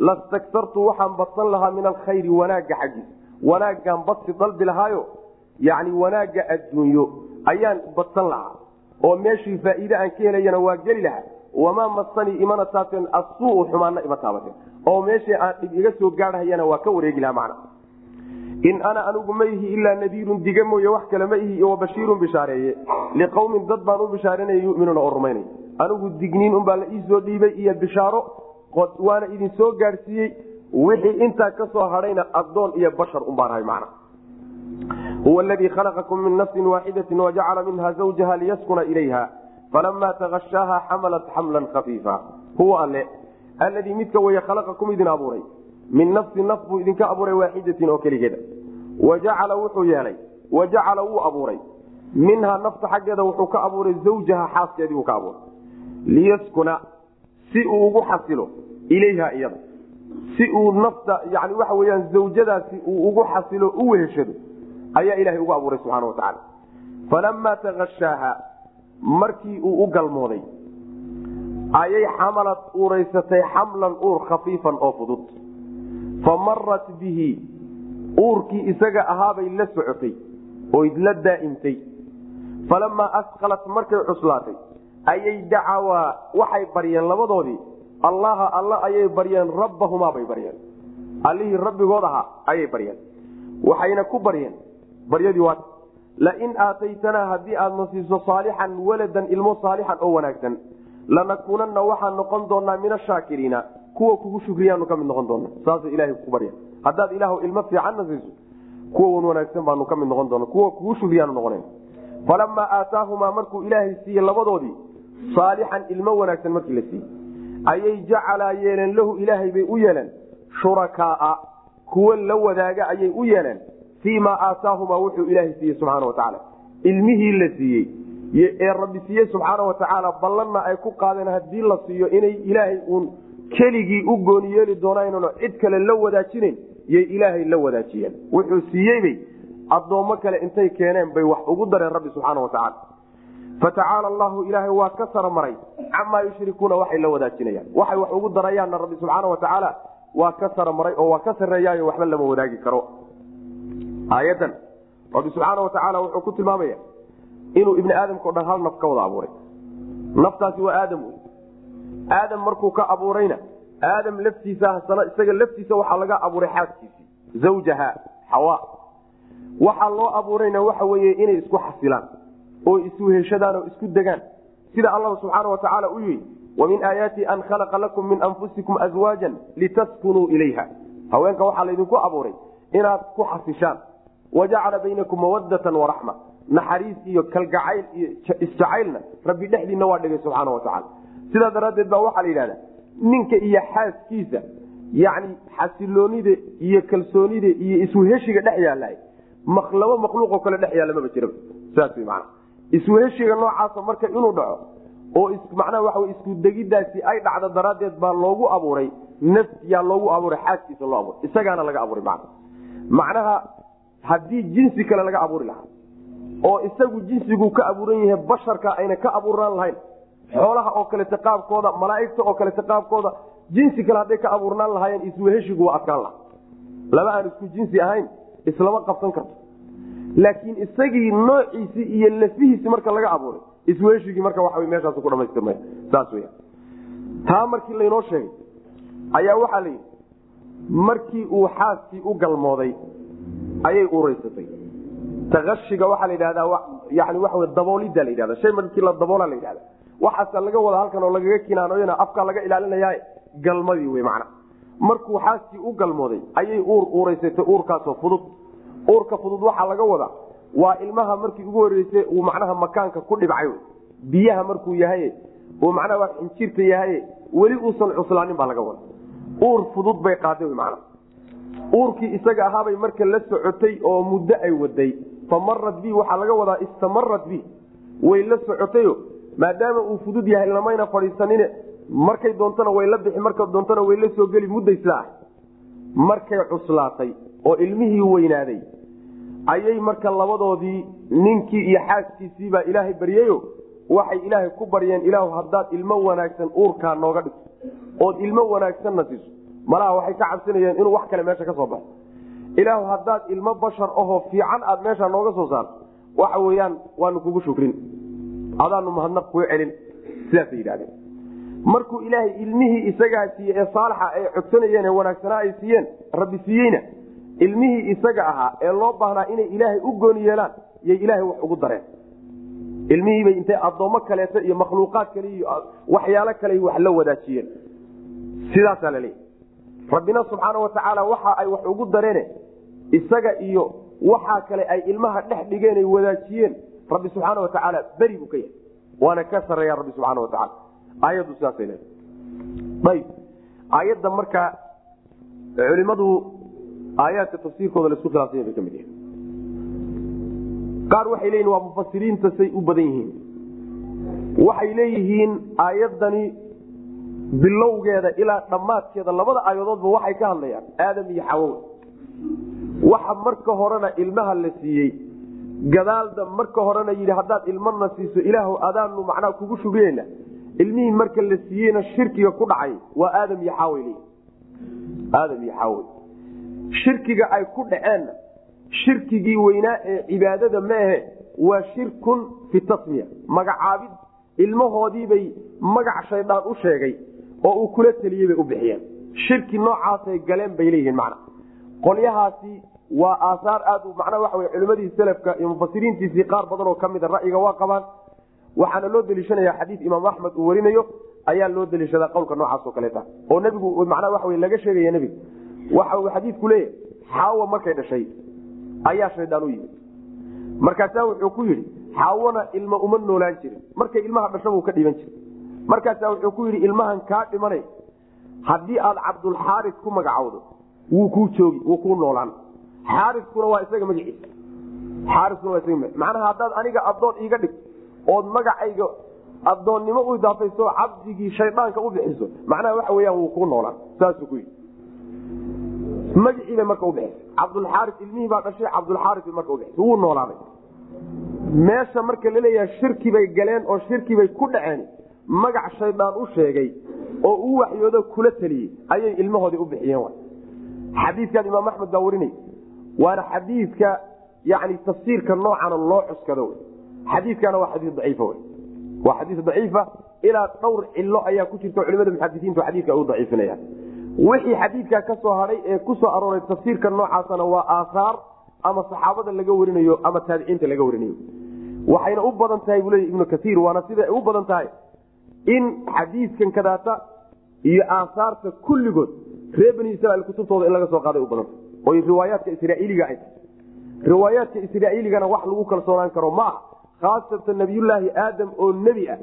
lastaktartu waxaan badsan lahaa min alkhayri wanaagga xaggiisa wanaaggaan badsi dalbi lahaayo yani wanaagga adduunyo ayaan badsan lahaa oo meeshii faa'iide aan ka helayana waa geli lahaa. Wamaa masanii imana taabteen asuu xumaana ima taabateen. Oo meeshii aan dhib iga soo gaadhayana waa ka wareegi lahaa macna. In ana anigu ma ihi ilaa nadiirun diga mooye wax kale ma ihi wa bashiirun bishaareeye. Liqawmin dad baan u bishaaranaya yuminuuna oo rumaynay anigu digniin unbaa la iisoo dhiibay iyo bishaaro waana idin soo gaadhsiiyey wixii intaa ka soo hadhayna addoon iyo bashar unbaan ahay macna. Huwa aladii khalaqakum min nafsin waaxidatin wajacala minha zawjaha liyaskuna ilayha falamaa takashaaha xamalat xamlan khafiifa. Huwa alle alladii midka weye khalaqakum idin abuuray. Min nafsin naf buu idinka abuuray waaxidatin oo keligeeda. Wajacala wuxuu yeelay wajacala wuu abuuray. Minhaa nafta xaggeeda wuxuu ka abuuray zawjaha xaaskeedii uu ka abuuray. Liyaskuna si uu ugu xasilo ilayha iyada si uu nafta yani waxa weyaan zawjadaasi uu ugu xasilo u weheshado ayaa ilahay ugu abuuray subxana watacaala falamaa takashaaha markii uu u galmooday ayay xamalad uuraysatay xamlan uur khafiifan oo fudud. Fa marat bihi uurkii isaga ahaabay la socotay oy la daa'imtay. Falamaa asqalat markay cuslaatay ayay dacawaa waxay baryeen labadoodii allaha alla ayay baryeen rabbahumaa bay baryeen allihii rabbigood ahaa ayay baryeen waxayna ku baryeen baryadii waa lain aataytanaa haddii aadna siiso saalixan waladan ilmo saalixan oo wanaagsan lanakuunanna waxaan noqon doonaa min ashaakiriina kuwa kugu shukriyaanu ka mid noqon doona saasa ilahay ku barya haddaad ilaah ilmo fiicanna siiso kuwa wan wanaagsan baanu ka noqon doona kuwa kugu shukriyaanu noqona falamaa aataahumaa markuu ilaahay siiyey labadoodii saalixan ilmo wanaagsan markii la siiyey ayay jacalaa yeeleen lahu ilaahay bay u yeeleen. Shurakaaa kuwa la wadaaga ayay u yeeleen. Fii maa aataahumaa wuxuu ilaahay siiyey subxaana watacaala ilmihii la siiyey ee rabbi siiyey subxaana watacaala ballanna ay ku qaadeen haddii la siiyo inay ilaahay uun keligii u gooni yeeli doonaan cid kale la wadaajinayn yay ilaahay la wadaajiyeen. Wuxuu siiyeybay addoommo kale intay keeneen bay wax ugu dareen rabbi subxaana watacaala fatacaala allahu ilaahay waa ka saramaray camaa yushrikuuna waxay la wadaajinayaan waxay wax ugu darayaanna rabbi subxaana watacaala waa ka saramaray oo waa ka sareeyaayo waxba lama wadaagi karo aayadan rabbi subxaana watacaala wuxuu ku tilmaamaya inuu ibni aadamka o dhan hal naf ka wada abuuray naftaasi waa aadam wey aadam markuu ka abuurayna aadam laftiisa isaga laftiisa waxaa laga abuuray xaaskiisii zawjaha xawa waxaa loo abuurayna waxa weye inay isku xasilaan oo isweheshadaan oo isku degaan. Sida allah subxaana watacaala u yihi wamin aayaati an khalaqa lakum min anfusikum azwaajan litaskunuu ilayha. Haweenka waxaa laydinku abuuray inaad ku xasishaan. Wajacala baynakum mawadatan waraxma naxariis iyo kalgacayl iyo isjacaylna rabbi dhexdiina waa dhigay subxaana watacaala sidaa daraaddeed baa waxaa la yidhahdaa ninka iyo xaaskiisa yani xasiloonida iyo kalsoonida iyo isweheshiga dhex yaalla laba makhluuqoo kale dhex yaalla maba jira saas wy mana isweheshiga noocaasa marka inuu dhaco oo macnaha waxa isku degidaasi ay dhacdo daraaddeed baa loogu abuuray naf yaa loogu abuuray xaaskiisa loo abuuray isagaana laga abuuray macna macnaha haddii jinsi kale laga abuuri lahaa oo isagu jinsigu ka abuuran yahay basharka ayna ka abuurnaan lahayn xoolaha oo kaleta qaabkooda malaaigta oo kaleta qaabkooda jinsi kale hadday ka abuurnaan lahaayeen isweheshigu waa adkaan laha laba aan isku jinsi ahayn islama qabsan karto laakiin isagii noociisii iyo lafihiisi marka laga abuuray isweheshigii marka waa meeshaas ku dhamaystirma saas w taa markii laynoo sheegay ayaa waxaa la yidhi markii uu xaaskii u galmooday ayay uuraysatay. Taashiga waxaa la yidhahdaa yani waa daboolida la yidhahda shay markii la daboola la yidhahda waxaasa laga wada halkan oo lagaga kinaanoyana afkaa laga ilaalinaya galmadii wey macna. Markuu xaaskii u galmooday ayay uur uuraysatay uurkaasoo fudud uurka fudud waxaa laga wadaa. Waa ilmaha markii ugu horeysay uu macnaha makaanka ku dhibcay. Biyaha markuu yahay uu macnaha waa xinjirta yahay weli uusan cuslaanin baa laga wada uur fudud bay qaaday mana uurkii isaga ahaabay marka la socotay oo muddo ay waday fa marat bi waxaa laga wadaa istamarat bi. Way la socotayo maadaama uu fudud yahay lamayna fadhiisanine. Markay doontana way la bixi marka doontana way la soo geli mudday sidaa ah markay cuslaatay oo ilmihii weynaaday ayay marka labadoodii ninkii iyo xaaskiisiibaa ilaahay baryayo waxay ilaahay ku baryeen ilaah haddaad ilmo wanaagsan uurkaa nooga dhigto. Ood ilmo wanaagsanna siiso. Malaha waxay ka cabsanayeen inuu wax kale meesha ka soo baxo. Ilaahu haddaad ilmo bashar ahoo fiican aad meesha nooga soo saarto waxa weyaan waanu kugu shukrin. Adaanu mahadnaq kuu celin sidaasay yidhahdeen markuu ilaahay ilmihii isagaa siiye ee saalixa ay codsanayeen ee wanaagsanaa ay siiyeen rabbi siiyeyna ilmihii isaga ahaa ee loo baahnaa inay ilaahay u gooni yeelaan yay ilaahay wax ugu dareen. Ilmihiibay intay addoommo kaleeto iyo makhluuqaad kale iyo waxyaalo kale wax la wadaajiyeen. Sidaasaa la leeyahy rabbina subxaana watacaala waxa ay wax ugu dareene isaga iyo waxaa kale ay ilmaha dhex dhigeen ay wadaajiyeen rabbi subxaana watacaala beri buu ka yahay. Waana ka sareeya rabbi subxaana watacaala aayaddu sidaasay leedahay. Ayb aayadda marka culimadu aayaadka tafsiirkooda la isku khilaafsanya bay ka mid yihiin qaar waxay leeyihiin waa mufasiriinta say u badan yihiin. Waxay leeyihiin aayaddani bilowgeeda ilaa dhammaadkeeda labada aayadoodba waxay ka hadlayaan aadam iyo xawow waxa marka horena ilmaha la siiyey gadaalda marka horena yidhi haddaad ilmana siiso ilaah adaanu macnaa kugu shugiyeyna ilmihii marka la siiyeyna shirkiga ku dhacay waa aadam iyo xaawel aadam iyo xaawel shirkiga ay ku dhaceenna shirkigii weynaa ee cibaadada maahe waa shirkun fi tasmiya magacaabid ilmahoodiibay magac shaydaan u sheegay oo uu kula teliyey bay u bixiyeen. Shirki noocaasay galeen bay leeyihiin macna. Qolyahaasi waa aasaar aad macnaa waxa wey culimadii selafka iyo mufasiriintiisii qaar badan oo kamida ra'yiga waa qabaan. Waxaana loo deliishanaya xadiid imaam axmed uu warinayo ayaa loo deliishadaa qowlka noocaas oo kaleeta. Oo nebigu macnaa waxa wey laga sheegaya nebiga waxa uu xadiidku leeyahy xaawa markay dhashay ayaa shaydaan u yimid. Markaasaa wuxuu ku yidhi xaawona ilma uma noolaan jirin. Markay ilmaha dhashabuu ka dhiban jiray. Markaasaa wuxuu ku yidhi ilmahan kaa dhimanay haddii aad cabdulxaaris ku magacowdo wuu kuu joogi wuu kuu noolaan. Xaariskuna waa isaga magaciisa xaariskuna waa isaga macnaha haddaad aniga addoon iiga dhigto ood magacayga addoonnimo u idaafayso cabdigii shaydaanka u bixiso macnaha waxa weyaan wuu kuu noolaan. Saasuu ku yidhi magacii bay marka ubixisay cabdulxaaris ilmihii baa dhashay cabdulxaaris bay marka ubixisay wuu noolaaday. Meesha marka la leeyahay shirki bay galeen oo shirki bay ku dhaceen magac shaydaan u sheegay oo uu waxyoodo kula teliyey ayay ilmahoodii u bixiyeen xadiikan imaam axmed baa warinay waana xadiidka yani tafsiirka noocana loo cuskado xadiikana waa xadii daciif waa xadii daciifa ilaa dhowr cilo ayaa ku jirta culimada muxadisiintu xadiika u daciifinaya wixii xadiidkaa ka soo ee ku soo arooray tafsiirka noocaasana waa aahaar ama saxaabada laga warinayo ama taabiciinta laga warinayo. Waxayna u badan tahay buu leey ibnu kaiir waana siday u badan tahay in xadiidkan kadaata iyo aahaarta kulligood reer bani israiil kutubtooda in laga soo qaaday u badanta oy riwaayaadka israa'iiliga ay riwaayaadka israa'iiligana wax lagu kalsoonaan karo ma aha. Khaasatan nabiyullaahi aadam oo nebi ah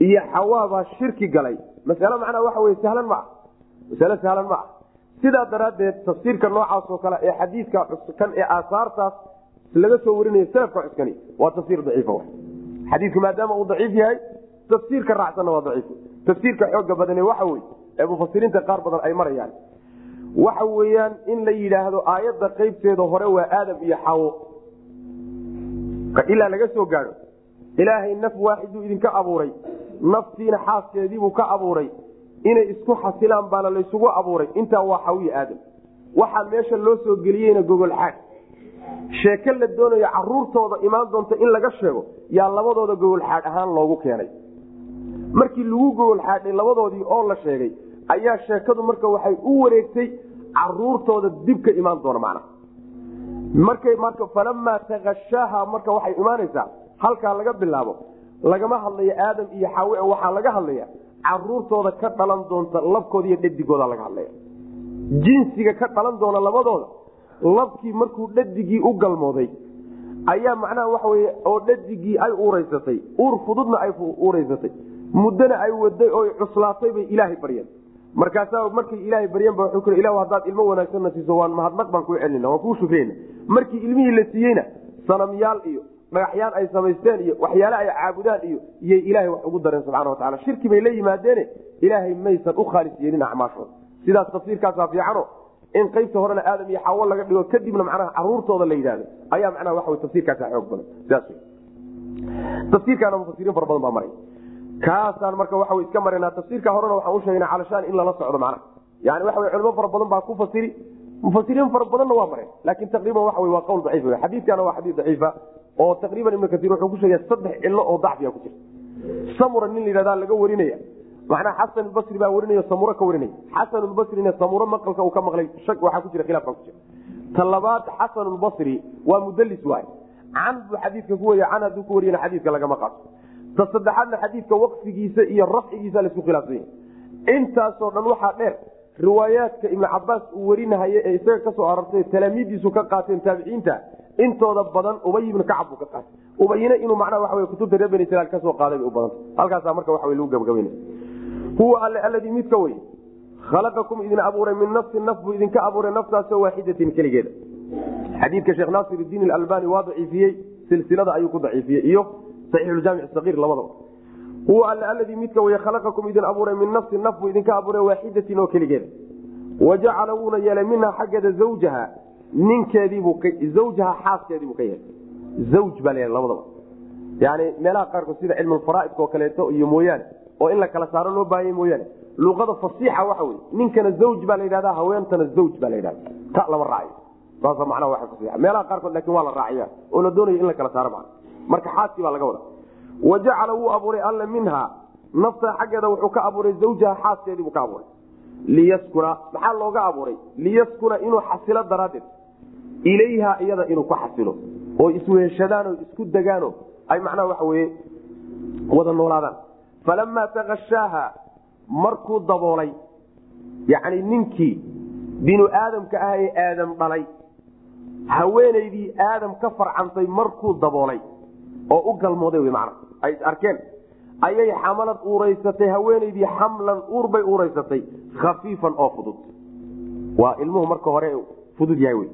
iyo xawaabaa shirki galay. Masale macnaa waxa wey sahlan ma ah masale sahlan ma ah sidaa daraaddeed tafsiirka noocaasoo kale ee xadiidka kan ee aasaartaas laga soo warinayo salafka cuskani waa tafsiir daciifa xadiidku maadaama uu daciif yahay tafsiirka raacsanna waa daciif. Tafsiirka xooga badane waxa wey ee mufasiriinta qaar badan ay marayaan. Waxa weeyaan in la yidhaahdo aayadda qaybteeda hore waa aadam iyo xawo. Ilaa laga soo gaadho ilaahay naf waaxiduu idinka abuuray. Naftiina xaaskeediibuu ka abuuray inay isku xasilaan baana laysugu abuuray. Intaa waa xawiya aadam. Waxaa meesha loo soo geliyeyna gogolxaad sheeke la doonayo caruurtooda imaan doonta in laga sheego yaa labadooda gogolxaad ahaan loogu keenay. Markii lagu gogolxaadhay labadoodii oo la sheegay ayaa sheekadu marka waxay u wareegtay caruurtooda dib ka imaan doona macna. Markay marka falamaa takashaaha marka waxay imaanaysaa halkaa laga bilaabo lagama hadlayo aadam iyo xaawe waxaa laga hadlaya caruurtooda ka dhalan doonta labkooda iyo dhadigooda laga hadlaya. Jinsiga ka dhalan doona labadooda labkii markuu dhadigii u galmooday ayaa macnaha waxa wey oo dhadigii ay uuraysatay uur fududna ay uuraysatay. Muddona ay waday oo cuslaatay bay ilaahay baryeen markaasaa markay ilaahay baryeenba wuxuu ku ilah haddaad ilmo wanaagsanna siiso waan mahadnaq baan kuu celina waan kuu shukrayna markii ilmihii la siiyeyna sanamyaal iyo dhagaxyaan ay samaysteen iyo waxyaale ay caabudaan iyo iyay ilaahay wax ugu dareen subxana wataala shirki bay la yimaadeene ilaahay maysan u khaalis yeelin sidaas tafsiirkaasaa fiicano. In qaybta horena aadam iyo xawo laga dhigo kadibna macnaha caruurtooda la yidhahdo ayaa macnaha waxa tafsiirkaasa xoog badan. Tafsiirkaana mufasiriin fara badan baa maray. Kaasaan marka waxa iska marnaa tafsiirka horena waxaan usheegna calashaan in lala socdo macnaha. Yani waxa culimo fara badan baa ku fasiri. Mufasiriin fara badanna waa mareen laakin taqriiban waxa waa qawl daciif xadiidkana waa xadiid daciifa oo taqriiban ibnu kaiir wuxuu ku sheegay saddex cilo oo dacfiya ku jirta samura nin layihahda laga warinaya. Macnaa xasan basri baa warinayo samuro ka warinaya. Xasanulbasrina samuro maqalka uu ka maqlay waxaa ku jira khilaaf baa ku jira. Ta labaad xasanulbasri waa mudalis waay can buu xadiidka ku wariya can hadduu ku wariyana xadiidka lagama qaato. Ta saddexaadna xadiidka waqfigiisa iyo rafcigiisa la isku khilaafsan yahay. Intaasoo dhan waxaa dheer riwaayaadka ibnu cabaas uu warinahaye ee isaga ka soo arortay talaamiidiisu ka qaateen taabiciinta intooda badan ubay ibnu kacab buu ka qaatay ubayna inuu macnaha waxa kutubta reer bani israil ka soo qaaday bay u badanta halkaasa marka waxa lagu gabagabayna huwa alle alladii midka wey khalaqakum idin abuuray min nafsin naf buu idinka abuuray naftaasoo waaxidatin keligeeda. Xadiidka sheekh naasir idiin albani waa daciifiyey silsilada ayuu ku daciifiyey iyo saxiixuljaamic sakiir labadaba. Huwa alle aladii midka way khalaqakum idin abuuray min nafsin naf buu idinka abuuray waaxidatin oo keligeeda. Wajacala wuuna yeelay minhaa xaggeeda zawjaha ninkeediibuu zawjaha xaaskeediibuu ka yeelay. Zawj baa la labadaba. Yani meelaha qaarkood sida cilmulfaraaidka oo kaleeto iyo mooyaane oo in la kala saaro loo baahanya mooyaane. Luqada fasiixa waxa wey ninkana zawj baa la yidhahda haweentana zawj baa la yidhahda ta lama raaciyo saasa macnaha waa fasiixa meelaha qaarkood laakiin waa la raaciya oo la doonayo in la kala saaro macna. Marka xaaskii baa laga wada wajacala wuu abuuray alla minha. Nafta xaggeeda wuxuu ka abuuray zawjaha xaaskeediibuu ka abuuray. Liyaskuna maxaa looga abuuray? Liyaskuna inuu xasilo daraaddeed ilayha iyada inuu ku xasilo oo isweheshadaanoo isku degaano ay macnaha waxa weye wada noolaadaan. Falamaa takashaaha markuu daboolay yacni ninkii binu aadamka ah ee aadam dhalay haweenaydii aadam ka farcantay markuu daboolay oo u galmooday wy macna ay is arkeen ayay xamalad uuraysatay haweenaydii xamlan uur bay uuraysatay khafiifan oo fudud. Waa ilmuhu marka hore fudud yahay wy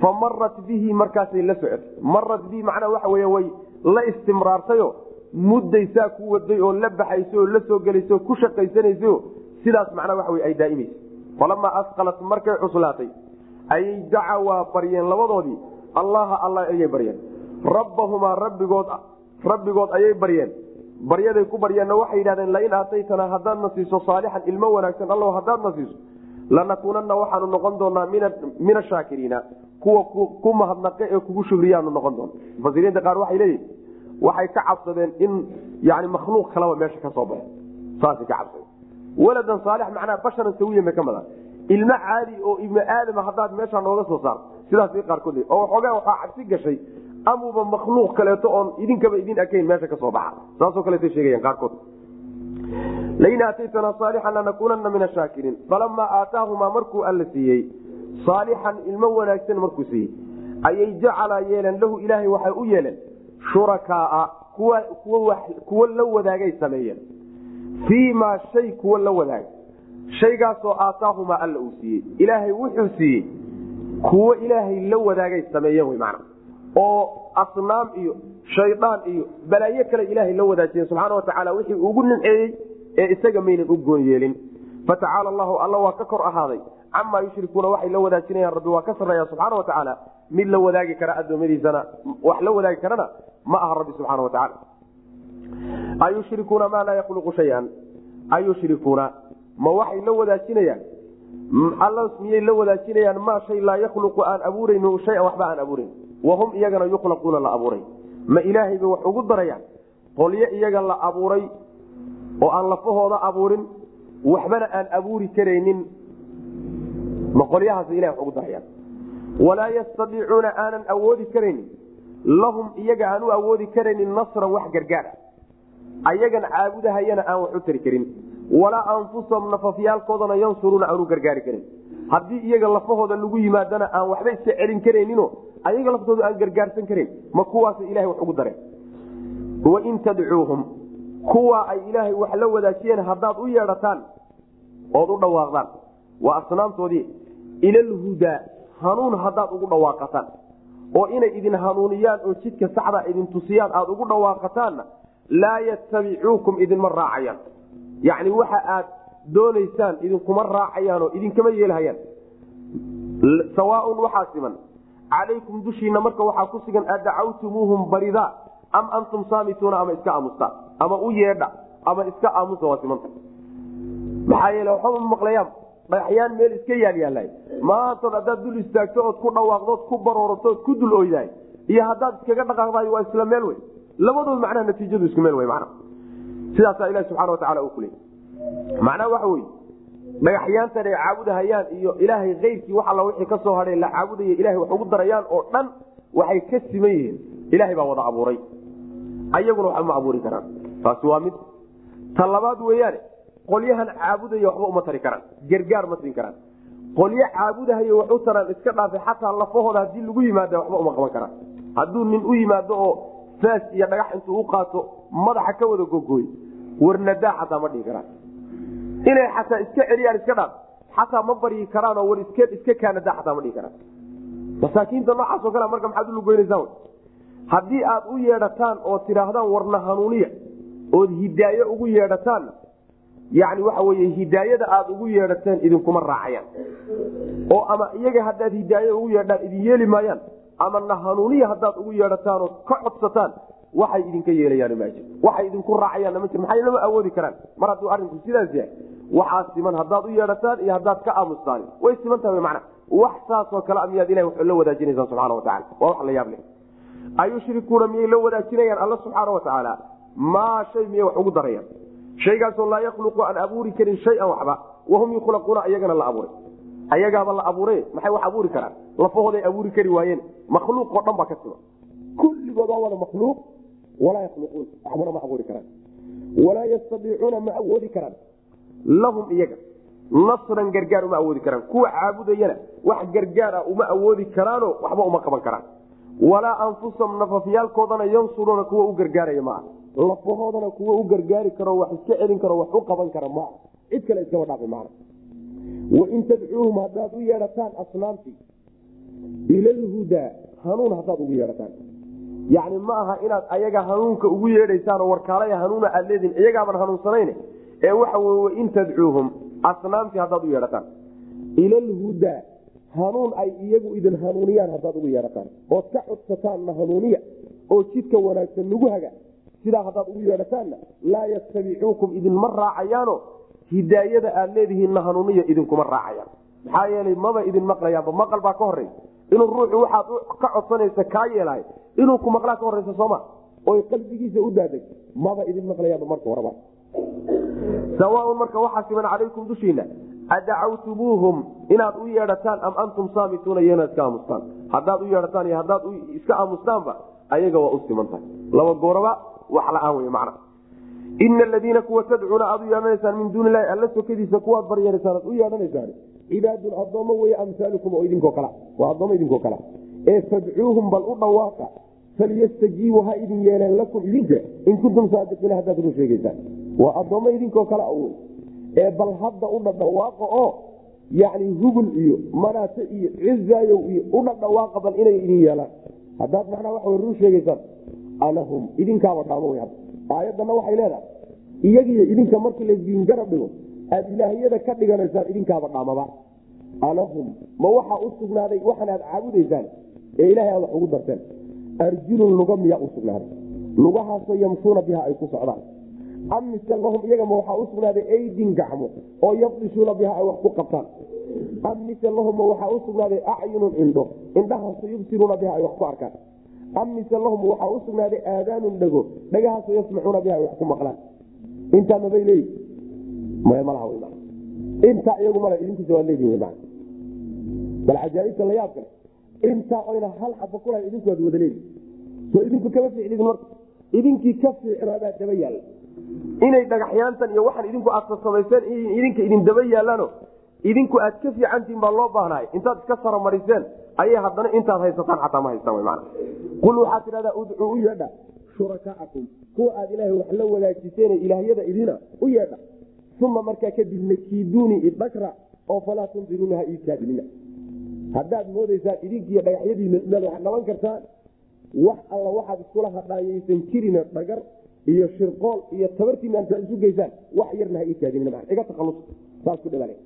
fa marat bihi markaasay la socotay. Marat bihi macnaa waxa wey way la istimraartayo mudday saa ku waday oo la baxaysa oo la soo gelaysa oo ku shaqaysanaysa sidaas macnaa waxa wey ay daa'imaysa. Falamaa asqalat markay cuslaatay ayay dacawaa baryeen labadoodii. Allaha alla ayay baryeen. Rabbahumaa rabbigood rabbigood ayay baryeen. Baryaday ku baryeenna waxay yidhahdeen lain aataytanaa haddaadna siiso saalixan ilmo wanaagsan allow haddaadna siiso lanakuunanna waxaanu noqon doonaa min ashaakiriina kuwa ku mahadnaqe ee kugu shugriyaanu noqon doona mufasiriinta qaar waxay leeyihiin waxay ka cabsadeen in yani makhluuq kalaba meesha ka soo baxo saasay ka cabsadeen. Waladan saalix macnaa basharan sawiyan bay ka madaan ilmo caadi oo ibnu aadama haddaad meeshaa nooga soo saarto sidaas qaarkood oo waxoogaa waxaa cabsi gashay amuba makhluuq kaleeto oon idinkaba idin akayn meesha ka soo baxa. Saasoo kaleeta sheegayan qaarkood. Lain aataytanaa saalixan lanakuunana min ashaakiriin falamaa aataahumaa markuu alla siiyey saalixan ilmo wanaagsan markuu siiyey. Ayay jacala yeeleen lahu ilaahay waxay u yeeleen. Shurakaaa kuwa la wadaagay sameeyeen. Fii maa shay kuwa la wadaagay. Shaygaasoo aataahumaa alla uu siiyey. Ilaahay wuxuu siiyey kuwo ilaahay la wadaagay sameeyeen wy macna. Oo asnaam iyo shaydaan iyo balaayo kale ilaahay la wadaajiyeen subxaana watacaala wixii ugu nimceeyey ee isaga maynan u goon yeelin. Fatacaala allahu alla waa ka kor ahaaday camaa yushrikuuna waxay la wadaajinayaan rabbi waa ka sarreeya subxaana watacaala mid la wadaagi kara adoomadiisana wax la wadaagi karana ma aha rabbi subxaana watacaala ayushrikuuna maa laa yakhluqu shayan ayushrikuuna ma waxay la wadaajinayaan alla miyay la wadaajinayaan maa shay laa yakhluqu aan abuurayno shayan waxba aan abuurayn wahum iyagana yukhlaquuna la abuuray ma ilaahay bay wax ugu darayaan qolyo iyaga la abuuray oo aan lafahooda abuurin waxbana aan abuuri karaynin ma qolyahaas ilahay wax ugu darayaan walaa yastadiicuuna aanan awoodi karaynin. Lahum iyaga aan u awoodi karaynin nasran wax gargaar ah. Ayagan caabudahayana aan wax u tari karin. Walaa anfusahum nafafyaalkoodana yansuruuna aan u gargaari karin. Haddii iyaga lafahooda lagu yimaadana aan waxba iska celin karaynino ayaga laftooda aan gargaarsan karan ma kuwaasa ilahay wax ugu dareen. Wain tadcuuhum kuwa ay ilaahay wax la wadaajiyeen haddaad u yeedhataan ood u dhawaaqdaan. Waa asnaamtoodii ilalhudaa hanuun haddaad ugu dhawaaqataan. oo inay idin hanuuniyaan oo jidka saxda idin tusiyaan aad ugu dhawaaqataanna laa yatabicuukum idinma raacayaan. Yacni waxa aad doonaysaan idinkuma raacayaanoo idinkama yeelhayaan. Sawaaun waxaa siman. Calaykum dushiina marka waxaa ku sigan adacawtumuuhum barida am antum saamituuna ama iska aamusta? Ama u yeedha ama iska aamusa waa simanta maxaa yeele waxba ma maqlayaan dhagaxyaan meel iska yaalyaalaay maantood haddaad dul istaagto ood ku dhawaaqdood ku baroorto ood ku dul oydahay iyo haddaad iskaga dhaqaaqdahay waa isla meel wey. Labadood macnaha natiijadu isku meel wey mana sidaasaa ilahi subxana watacala uu kuley macnaha waxa wey dhagaxyaantan ay caabudahayaan iyo ilaahay keyrkii wax alla wixii ka hadhay la caabudaya ilahay wax ugu darayaan oo dhan waxay ka siman yihiin. Ilahay baa wada abuuray. Ayaguna waxba ma abuuri karaan. Taasi waa mid. Ta labaad weeyaane qolyahan caabudaya waxba uma tari karaan gargaar ma siin karaan. Qolyo caabudahayo wax u taraan iska dhaafay xataa lafahooda haddii lagu yimaada waxba uma qaban karaan. Hadduu nin u yimaado oo faas iyo dhagax intuu u qaato madaxa ka wada gogooy warnadaa xataa ma dhihi karaan. Inay xataa iska celiyaan iska dhaaf xataa ma baryi karaanoo war isk iska kaanadaa xataa ma dhihi karaan. Masaakiinta noocaasoo kale marka maxaad ulugoynaysaan haddii aad u yeedhataan oo tidhaahdaan warna hanuuniya ood hidaayo ugu yeedhataanna yani waxa weye hidaayada aad ugu yeedhateen idinkuma raacayaan. Oo ama iyaga haddaad hidaayo ugu yeedhaan idin yeeli maayaan ama na hanuuniya haddaad ugu yeedhataanoo ka codsataan waxay idinka yeelayaan ma jir waxay idinku raacayaanna ma jir maxay lama awoodi karaan? Mar hadduu arrinku sidaas yahay waxaa siman haddaad u yeedhataan iyo haddaad ka aamustaan way siman tahay mana wax saasoo kale a miyaad ilahi wuxuu la wadaajinaysaan subxana watacala waa wax la yaab leh. Ayushrikuuna miyay la wadaajinayaan? Alla subxaana watacaala maa shay miyay wax ugu darayaan shaygaasoo laa yakhluqu aan abuuri karin shayan waxba. Wahum yukhlaquuna ayagana la abuuray. Ayagaaba la abuure maxay wax abuuri karaan? Lafahooday abuuri kari waayeen. Makhluuq oo dhan baa ka siman kulligood wada makhluuq walaa yakhluquun. Waxbana ma abuuri karaan. Walaa yastadiicuuna ma awoodi karaan. Lahum iyaga nasran gargaar uma awoodi karaan. Kuwa caabudayana wax gargaar ah uma awoodi karaano waxba uma qaban karaan. Walaa anfusahum nafafyaalkoodana yansuruuna kuwa u gargaaraya maaha lafahoodana kuwa u gargaari karo wax iska celin karo wax u qaban kara maaha cid kale iskaba dhaafi maana wain tadcuuhum haddaad u yeedhataan asnaamtii ila lhudaa hanuun haddaad ugu yeedhataan. Yani ma aha inaad ayaga hanuunka ugu yeedhaysaanoo warkaalaya hanuuna aad leediin iyagaaban hanuunsanayn ee waxa wey wain tadcuuhum asnaamtii haddaad u yeedhataan. Ila lhudaa hanuun ay iyagu idin hanuuniyaan haddaad ugu yeedhataan. Ood ka codsataanna hanuuniya oo jidka wanaagsan nagu haga sidaa haddaad ugu yeedhataanna laa yattabicuukum idinma raacayaano hidaayada aad leedihiinna hanuuniya idinkuma raacayaan maxaa yeelay maba idin maqlayaanba maqal baa ka horeysa inuu ruuxu waxaad ka codsanaysa kaa yeelahay inuu ku maqlaa ka horeysa sooma oy qalbigiisa u daadeg maba idin maqlayaanba marka horeba sawaaun marka waxaa siman calaykum dushiina adacawtumuuhum inaad u yeedhataan am antum saamituuna iyo inaad iska aamustaan. Haddaad u yeedhataan iyo haddaad iska aamustaanba ayaga waa u siman tahay laba gooraba wax la'aan wey macna. Ina aladiina kuwa tadcuuna aad u yeedhanaysaan min duuni ilahi alla sokadiisa kuwaad baryeeraysaan aad u yeedhanaysaan cibaadun addoommo wey amsaalukum oo idinkoo kala waa addoommo idinkoo kala. Ee fadcuuhum bal u dhawaaqa falyastajiibuu ha idin yeeleen lakum idinka in kuntum saadiqiina haddaad run sheegeysaan waa addoommo idinkoo kala awood ee bal hadda u dhadhawaaqa oo yani hugul iyo manaate iyo cizaayow iyo u dhadhawaaqa bal inay idin yeelaan. Haddaad macnaa waxa run sheegeysaan alahum idinkaaba dhaamo w aayadana waxay leedahay iyagiyo idinka markii laydin garab dhigo aad ilaahiyada ka dhiganaysaan idinkaaba dhaamaba. Alahum ma waxaa u sugnaaday waxan aad caabudaysaan ee ilahay aad wax ugu darteen. Arjulun luga miyaa u sugnaaday. Lugahaasoo yamshuuna biha ay ku socdaan. Am mise lahum iyagama waxaa u sugnaaday aydin gacmo oo yabdishuuna biha ay wax ku qabtaan. Am mise lahumma waxaa u sugnaaday acyunun indho. Indhahaasoo yubsiruuna biha ay wax ku arkaan am mise lahum waxaa u sugnaaday aadaanun dhago. Dhagahaasoo yasmacuuna biha wax ku maqlaan. Intaa mabay leeyi intaa iyagu male idinkusa waad leedihin w bal cajaaibta la yaab kale. Intaa oyna hal xaba kulahay idinku waad wada leedi soo idinku kama fiicnidin marka. Idinkii ka fiicnaabaa daba yaalla. Inay dhagaxyaantan iyo waxaan idinku samayseen idinka idin daba yaalaano idinku aad ka fiicantihin baa loo baahnaay intaad iska saramariseen ayay haddana intaad haysataan xataa ma haystaan qul waxaad tidhahdaa udcuu u yeedha shurakaakum kuwa aad ilaahay wax la wadaajiseen ilaahyada idina u yeedha. Uma markaa kadibna kiiduuni idhagra oo falaa tundiruuna ha iikaadinina haddaad moodaysaan idinkiiyo dhagaxyadiina inaad wax dhaban kartaan wax alla waxaad iskula hadhaayaysan jirina dhagar iyo shirqool iyo tabartiina intaad isu geysaan wax yarna ha iikaadinina iga takhalus saas ku dhawaale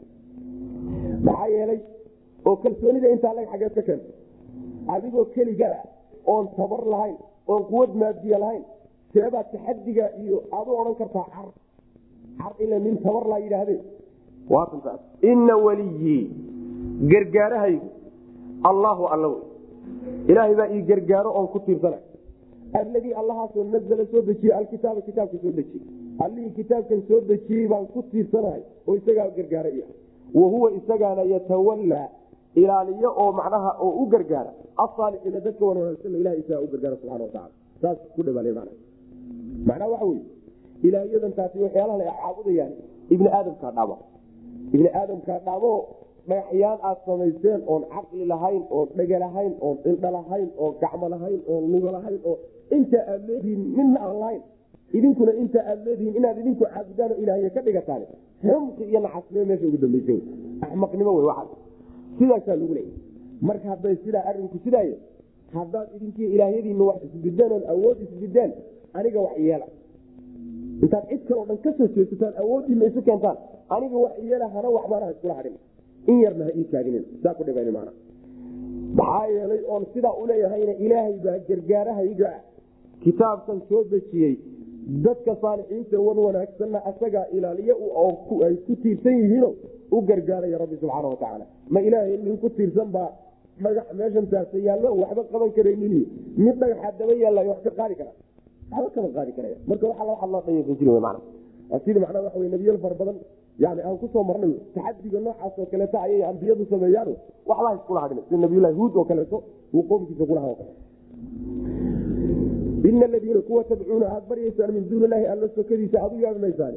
maxaa yeelay oo kalsoonida intaa lag xageed ka keenta adigoo keligaa oon tabar lahayn oon quwad maadiya lahayn seebaa taxadiga iyo aad u odhan kartaa car car ila nin tabar laa yidhaahdee ina weliyii gargaarahaygu allaahu alla wey. Ilaahay baa ii gargaaro oon ku tiirsana. Alladii allahaasoo nazla soo dejiyey alkitaaba kitaabka soo dejiyey. Allihii kitaabkan soo dejiyey baan ku tiirsanahay oo isagaa gargaara i wa huwa isagaana yatawallaa ilaaliyo oo macnaha oo u gargaara. Asaalixiina dadka wanaagsan ilaha isagaa u gargaara subxana wataala saas ku dhawaale macnaha. Waxa wey ilaahyadan taasi la caabudayaan ibni aadamkaa dhaamo ibni aadamkaa dhaamo dhagaxyaan aad samayseen oon caqli lahayn oon dhega lahayn oon indha lahayn oon gacmo lahayn oon luga lahayn oo inta aad leedihiin midna aan lahayn. Idinkuna inta aad leedihiin inaad idinku caabudaan oo ilaahya ka dhigataan xumqi iyo naxasnimo meesha ugu dambaysa axmaqnimo wey waxaas sidaasaa lagu leeyahy marka hadday sidaa arinku sidaaye haddaad idinkiiyo ilaahyadiina wax isbideen oon awood isbideen aniga wax yeela. Intaad cid kaleo dhan ka soo jeesataan awoodiina isu keentaan aniga wax iyala hana waxbaana ha iskula hadhin in yarna ha ii taaginin saa ku dhiban maana. Maxaa yeelay oon sidaa uleeyahayna ilaahay baa gargaarahayga kitaabkan soo dejiyey dadka saalixiinta wan wanaagsanna asagaa ilaaliya ay ku tiirsan yihiino u gargaaraya rabbi subxaana watacaala ma ilaahay nin ku tiirsan baa dhagax meeshan taasa yaallo waxba qaban karaynin. Mid dhagaxa daba yaalla ka qaadi kara. Waxba kama qaadi karaya. Marka waxa la hadlaa dhaysan jiri mana sida macnaa waxa wey nebiyal fara badan yani aan ku soo marnay taxadiga noocaas oo kaleeto ayay ambiyadu sameeyaan waxbaa iskula hadhin sida nabiyulahi huud oo kaleeto uu qoomkiisa kula hao ina aladiina kuwa tadcuuna aad baryaysaan min duuni ilahi alla sokadiisa aad u yaabmaysaan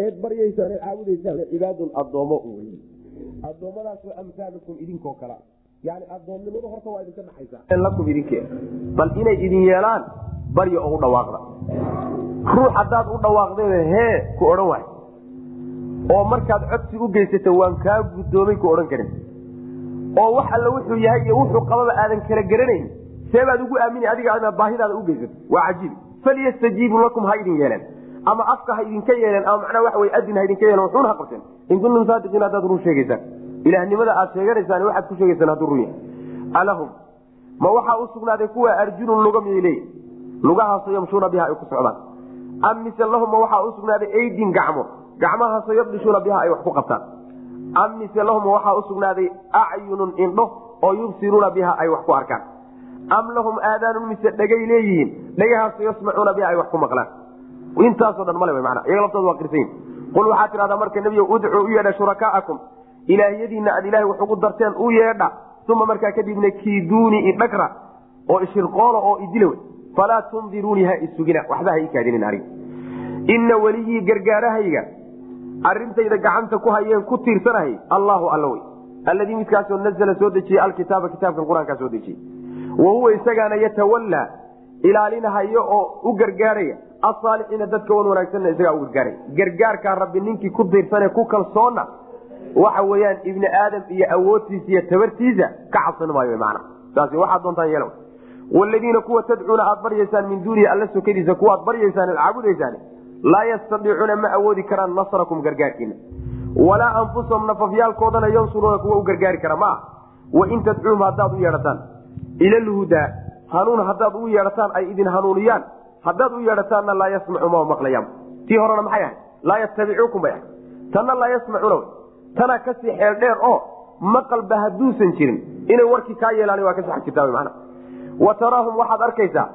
eed baryaysaan eed caabudaysaan cibaadun adoomo wey adoomadaasoo amaalukum idinkoo kala yani adoomnimadu horta waa idinka dhaxaysa. Idink bal inay idin yeelaan barya oo u dhawaaqda. Ruux haddaad u dhawaaqdeen hee ku odhan waay. Oo markaad codsi u geysato waan kaa guddoomay ku odhan karin. Oo wax alla wuxuu yahay iyo wuxuu qababa aadan kala garanayn seebaad ugu aamini adiga baahidaada u geysato. Waa cajiib. Falyastajiibuu lakum ha idin yeeleen ama afka ha idinka yeeleen ama macnaa waxa wey adin ha idinka yeelen wuxuuna ha qabteen. In kuntum saadiqiin haddaad run sheegaysaan. Ilaahnimada aad sheeganaysaan waxaad ku sheegaysaan hadduu run yahay. Alahum ma waxaa u sugnaaday kuwa arjulun luga leeyihiin lugahaasoo yamshuuna biha ay ku socdaan. Am mise lahum ma waxaa u sugnaaday aydin gacmo. Gacmahaasoo yabdishuuna biha ay wax ku qabtaan. Am mise lahum waxaa u sugnaaday acyunun indho oo yubsiruuna biha ay wax ku arkaan. Am lahum aadaanun mise dhegay leeyihiin? Dhagahaasoo yasmacuuna biha ay wax ku maqlaan intaasoo dhan male mana iyaga laftooda waa qirsayin qul waxaa tidhahdaa marka nebiyo udcuu u yeedha shurakaakum ilaahyadiina aad ilaahay wax ugu darteen u yeedha uma markaa kadibna kiiduuni idhagra oo ishirqoola oo idila falaa tundiruuni ha isugina waxba ha ii kaadinin anig ina weliyii gargaarahayga arintayda gacanta ku hayeen ku tiirsanahay allahu alla wey alladii midkaasoo nazla soo dejiyey alkitaaba kitaabkan qur'aankaa soo dejiyey wa huwa isagaana yatawallaa ilaalinahayo oo u gargaaraya asaalixiina dadka wan wanaagsanna isagaa u gargaaraya gargaarkaa rabbi ninkii ku tiirsane ku kalsoonna waxa weyaan ibni aadam iyo awoodtiisa iyo tabartiisa ka cabsan maayo man saas waxaad doontaan yeel waladiina kuwa tadcuuna aad baryaysaan min duunihi alla sokadiisa kuwaad baryaysaan ad caabudaysaan laa yastadiicuuna ma awoodi karaan nasrakum gargaarkiina walaa anfusahum nafafyaalkoodana yansuruuna kuwa u gargaari kara ma ah wain tadcuuhum haddaad u yeedhataan ila lhudaa hanuun haddaad ugu yeedhataan ay idin hanuuniyaan haddaad u yeedhataanna laa yasmacu ma maqlayaan. Tii horena maxay ahay laa yattabicuukum bay ahay tanna laa yasmacuuna tana ka sii xeel oo maqalba hadduusan jirin. Inay warkii kaa yeelaan waa ka sii jirtaa man wa taraahum waxaad arkaysaa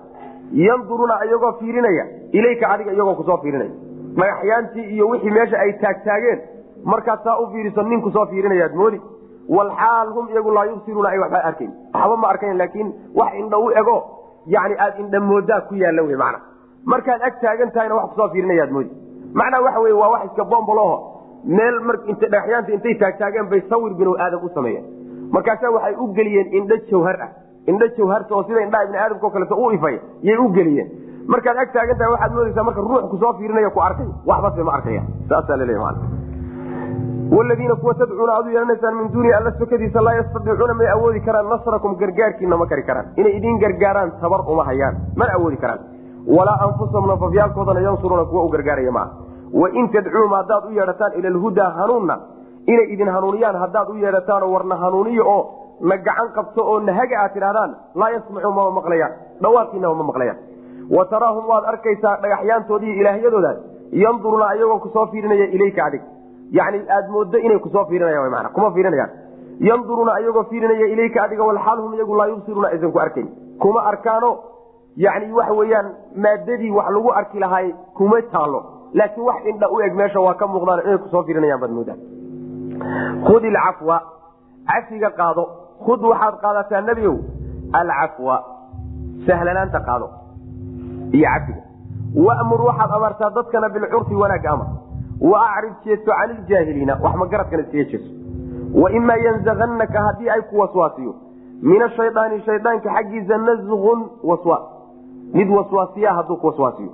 yanduruuna iyagoo fiirinaya ilayka adiga iyagoo ku soo fiirinaya. Dhagaxyaantii iyo wixii meesha ay taagtaageen markaad saa u fiiriso nin ku soo fiirinayaad moodi. Walxaal hum iyagu laa yubsiruuna ay waxba arkayn. Waxba ma arkayn laakiin wax indha u ego yani aad indha moodaa ku yaalla w mana markaad ag taagan tahayna wax ku soo fiirinayaad moodi macnaa waxa wey waa wax iska bomboloho meel dhagaxyaanta intay taagtaageen bay sawir binu aadam u sameeyeen markaasa waxay u geliyeen indho jawhar ah indho jawharta oo sida indhaha ibni aadamkao kaleeto u ifay yay u geliyeen markaad ag taagan tahay waxaad moodaysaa marka ruux ku soo fiirinaya ku arkay waxbase ma arkaya saasaa laleeya waladiina kuwa tadcuuna aad u yeelanaysaan min duuni alla sokadiisa laa yastadiicuuna may awoodi karaan nasrakum gargaarkiina ma kari karaan inay idin gargaaraan tabar uma hayaan mana awoodi karaan walaa anfusahum nafafyaalkoodana yansuruuna kuwa u gargaaraya maaha wain tadcuuhum haddaad u yeedhataan ila lhudaa hanuunna inay idin hanuuniyaan haddaad u yeedhataanoo warna hanuuniyo oo na gacan qabto oo nahaga aad tidhahdaan laa yasmacuun mama maqlayaan dhawaaqiinama ma maqlayaan wa taraahum waad arkaysaa dhagaxyaantoodiiyo ilaahyadoodaas yanduruuna ayagoo ku soo fiirinaya ilayka adig yani aad moodo inay ku soo fiirinayaan mana kuma fiirinayaan. Yanduruuna ayagoo fiirinaya ilayka adiga walxaal hum iyagu laa yubsiruuna aysan arkayn. Kuma arkaano yani waxa weyaan maadadii wax lagu arki lahaay kuma taalo laakiin wax indha u eg meesha waa ka muuqdaan inay ku soo fiirinayaan baad moodaa khud ilcafwa cafiga qaado. Khud waxaad qaadataa nebiow alcafwa sahlanaanta qaado. Iyo cafiga wamur waxaad amartaa dadkana bilcurfi wanaagga amar wa acrid jeeso cani ljaahiliina wax magaradkana iskaga jeeso waimaa yanzaganaka haddii ay ku waswaasiyo min ashaydaani shaydaanka xaggiisa nasqun waswaas mid waswaasiya hadduu ku waswaasiyo.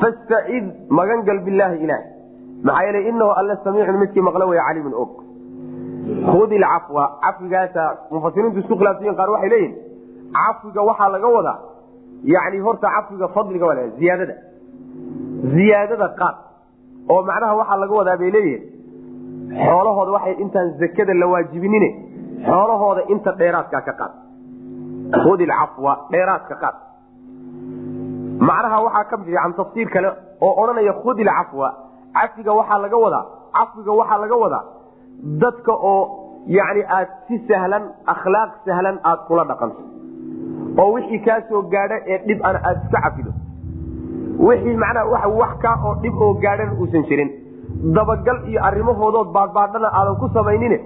Fastacid magangal bilaahi ilaah maxaa yeele inahu alle samiicun midkii maqlo way caliimun og. Khud ilcafwa cafwigaasa mufasiriintu isku khilaafsayin qaar waxay leeyihiin cafwiga waxaa laga wadaa yani horta cafwiga fadliga waa ziyaadada. Ziyaadada qaad oo macnaha waxaa laga wadaa bay leeyihiin xoolahooda waxay intaan zakada la waajibinine xoolahooda inta dheeraadkaa ka qaad. Khudi lcafwa dheeraadka qaad. Macnaha waxaa ka fiican tafsiir kale oo odhanaya khudi lcafwa cafiga waxaa laga wadaa cafwiga waxaa laga wadaa dadka oo yani aad si sahlan akhlaaq sahlan aad kula dhaqanto oo wixii kaa gaadha ee dhib ana aad iska cafido wixii macnaha wa wax kaa oo dhib oo gaadhana uusan jirin. Dabagal iyo arrimahoodood baadbaadhana aadan ku samaynine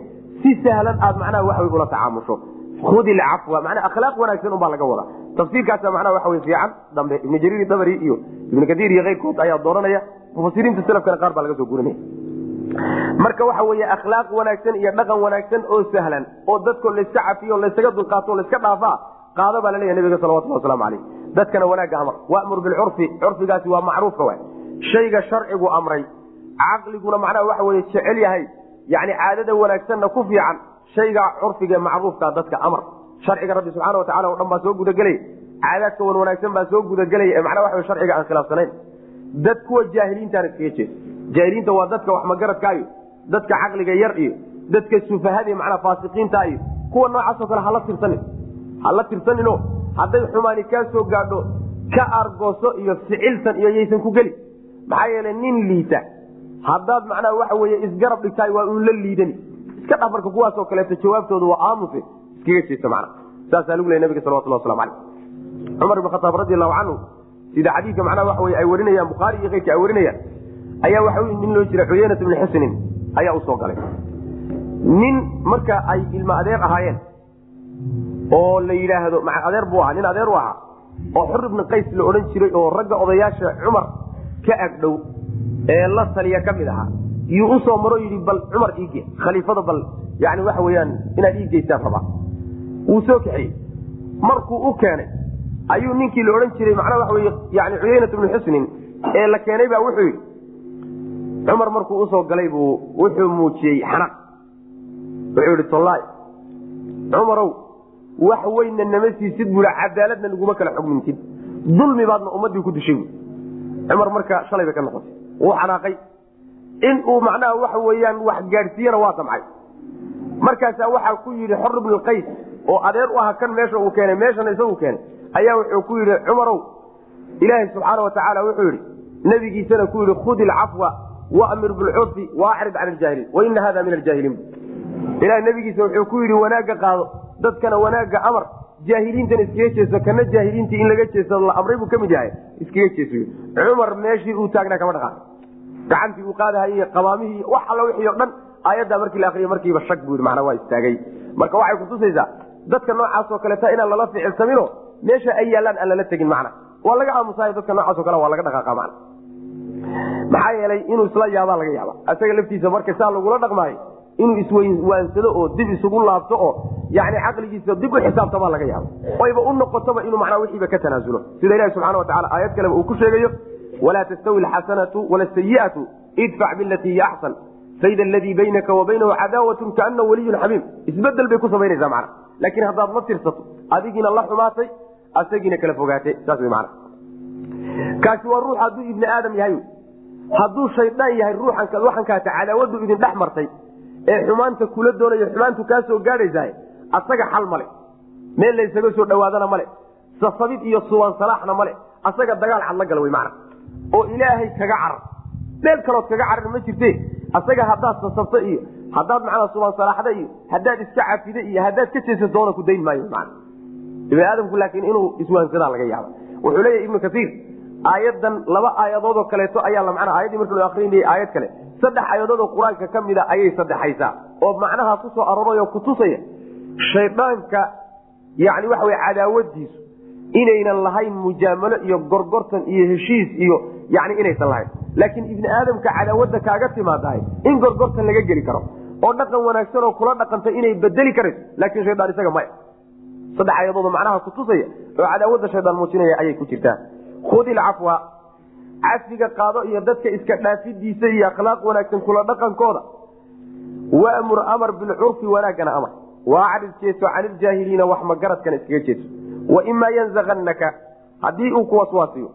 si sahlan aad macnaha waxway ula tacaamusho. Khudi lcafwa akhlaaq wanaagsan unbaa laga wadaa. Tafsiirkaasa macnaha waxa wey fiican dambe ibnu jariir dabri iyo ibnu kaiir iyo keyrkood ayaa dooranaya mufasiriinta salafkana qaar baa laga soo gurinaya marka waxa weeye akhlaaq wanaagsan iyo dhaqan wanaagsan oo sahlan oo dadko layska cafiyo laysaga dulqaato layska dhaafaa qaado baa laleeya nabiga salawatulli waslamu caleyh dadkana wanaagga amar wamur bilcurfi curfigaasi waa macruufka wa shayga sharcigu amray caqliguna macnaha waxa weye jecel yahay yani caadada wanaagsanna ku fiican shayga curfiga macruufka dadka amar. Sharciga rabbi subxaana watacala o dhan baa soo gudagelaya caadaadka wan wanaagsan baa soo gudagelaya ee macnaha waxa sharciga aan khilaafsanayn. Dad kuwa jaahiliintaana iskaga jeeda jaahiliinta waa dadka wax dadka caqliga yar iyo dadka sufahada manaa faasiqiinta iyo kuwa noocaasoo kale hala tirsanin. Hala tirsanino hadday xumaani kaa soo gaadho ka argooso iyo ficiltan iyo yaysan ku geli. Maxaa yeele nin liita. Haddaad macnaha waxa weye isgarab dhigtahay waa uun la liidani. Iska dhaf kuwaasoo kaleeto jawaabtooda waa aamuse iskaga jeesta mana saasaa lagu leey nabiga salawatulli waslamu aleyh cumar ibn khataab radi allahu canhu sida xadiidka macnaha waxa wey ay warinayaan bukhaari iyo keyrka ay warinayaan ayaa waxa nin loo jira xuyeynat ibni xusnin ayaa u soo galay. Nin marka ay ilmo adeer ahaayeen oo la yidhaahdo adeer buu ahaa nin adeer u ahaa oo xur ibni qays la odhan jiray oo ragga odayaasha cumar ka agdhow ee la taliya ka mid ahaa. Yuu u soo maro yidhi bal cumar iige khaliifada bal yani waxa weyaan inaad ii geystaan rabaa wuu soo kaxiyey. Markuu u keenay ayuu ninkii la odhan jiray macnaa waxa wey yani cuyeynat ibni xusnin ee la keenay baa wuxuu yidhi cumar markuu u soo galay buu wuxuu muujiyey xanaq wuxuu yihi tollaay cumarow wax weynna nama siisid bui cadaaladna naguma kala xugmintid dulmi baadna ummadii ku dishay cumar marka shalay bay ka noqotay. Wuu xanaaqay. In uu macnaha waxa weyaan wax gaadhsiiyana waa samcay. Markaasaa waxaa ku yidhi xor ibnu qays oo adeer u aha kan meesha uu keenay meeshana isagu keenay ayaa wuxuu ku yidhi cumarow ilaahay subxaana watacaala wuxuu yidhi nabigiisana ku yidhi khudi ilcafwa wamir bilcurfi waacrid can iljaahiliin waina hada min aljaahiliin. Ilahay nabigiisa wuxuu ku yidhi wanaagga qaado dadkana wanaagga amar jaahiliintana iskaga jeeso kana jaahiliintii in laga jeesado la amray buu ka mid yahay iskaga jeeso. Cumar meeshii uu taagnaa kama dhaqaaq gacantii uu qaadahayy qabaamihii wax alla wixii o dhan aayaddaa markii la akriyo markiiba shag buu macnaa waa istaagay. Marka waxay kutusaysaa dadka noocaasoo kaleeta inaan lala ficilsamino meesha ay yaallaan aan lala tegin macna waa laga aamusayo dadka noocaasoo kale waa laga dhaqaaqa macna maxaa yeelay inuu isla yaabaa laga yaaba isaga laftiisa marka saa lagula dhaqmaayo inuu iswaansado oo dib isugu laabto oo yani caqligiisa dib u xisaabtamaa laga yaaba oyba u noqotoba inuu macnaa wixiiba ka tanaasulo. Sida ilahi subxana watacala aayad kaleba uu ku sheegayo walaa tastawi alxasanatu wala sayi'atu idfac bilatii hiya axsan faida aladii baynaka wa baynahu cadaawatun kaana waliyun xamiim isbeddel bay ku samaynaysaa macna laakiin haddaad la tirsato adigiina la xumaatay asagiina kala fogaatay. Saas way macna kaasi waa ruux hadduu ibni aadam yahay. Hadduu shaydaan yahay ruuxan waxankaata cadaawadu idin dhex martay ee xumaanta kula doonayo xumaantu kaa soo gaadhaysahay asaga xal male meel la ysaga soo dhawaadana male sasabid iyo suwan salaaxna male asaga dagaal cad la gala wey macna. Oo ilaahay kaga carar. Meel kalood kaga carar ma jirte asaga haddaad sasabto iyo haddaad macnaa suban salaaxda iyo haddaad iska cafida iyo haddaad ka jeesa doona ku dayn maayo man ibni aadamku laakiin inuu iswaansadaa laga yaaba wuxuu leeyahy ibnu kaiir aayadan laba aayadoodoo kaleeto ayaa la macnaa ayaddii marka loo akrinayay aayad kale saddex aayadood oo qur'aanka ka mida ayay saddexaysaa oo macnaha ku soo aroray oo kutusaya shaydaanka yani waxa wey cadaawadiisu inaynan lahayn mujaamalo iyo gorgortan iyo heshiis iyo yani inaysan lahayn. Laakiin ibni aadamka cadaawada kaaga timaadahay in gorgortan laga geli karo oo dhaqan wanaagsan oo kula dhaqanta inay bedeli karayso laakiin shaydaan isaga maya saddex aayadood macnaha kutusaya oo cadaawada shaydaan muujinaya ayay ku jirtaa. Khudi ilcafwa cafiga qaado iyo dadka iska dhaafidiisa iyo akhlaaq wanaagsan kula dhaqankooda. Wamur amar bilcurfi wanaaggana amar. Waacrid jeeso caniljaahiliina wax magaradkana iskaga jeeso. Waimaa yanzaanaka haddii uu kuwaswaasiyo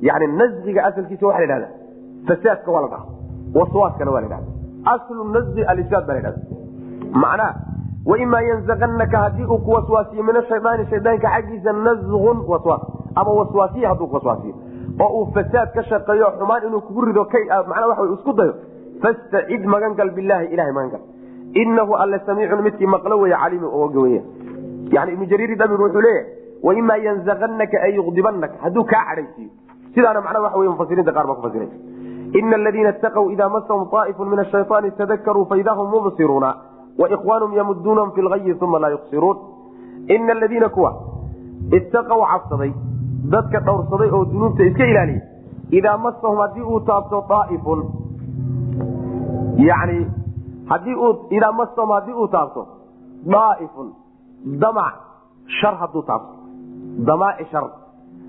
yani nasqiga asalkiisa waa la dhahda fasaadka waa la dhaha waswaaskana waa la dhahda aslu nasqi alisaad baa la dhahda macnaha waimaa yanzaqanaka haddii uu ku waswaasiyo min ashaydaani shaydaanka xaggiisa nasqun waswaas ama waswaasiya hadduu ku waswaasiyo oo uu fasaad ka shaqeeyo xumaan inuu kugu rido manaa waa isku dayo. Fastacid magangal bilaahi ilahay magangal inahu alle samiicun midkii maqlo weeye caliimi oga wey yani ibnu jariir damir wuxuu leeyahay waimaa yanzaqanaka ay yuqdibanaka hadduu kaa cadhaysiiyo. Sidaana macnaa waxa wey mufasiriinta qaar baa ku fasiray ina aladiina itaqw ida masahum aa'ifu min ashayطaani tadakaruu faida hum mubsiruuna waikwaanum yamuduunahum fi lgayi uma laa yuqsiruun. Ina aladiina kuwa ittaqow cabsaday dadka dhowrsaday oo dunuubta iska ilaaliyay idaa masahum haddii uu taabto aaifun yani haddii uu idaa masahum haddii uu taabto daaifun. Damac shar hadduu taabto. Damaaci shar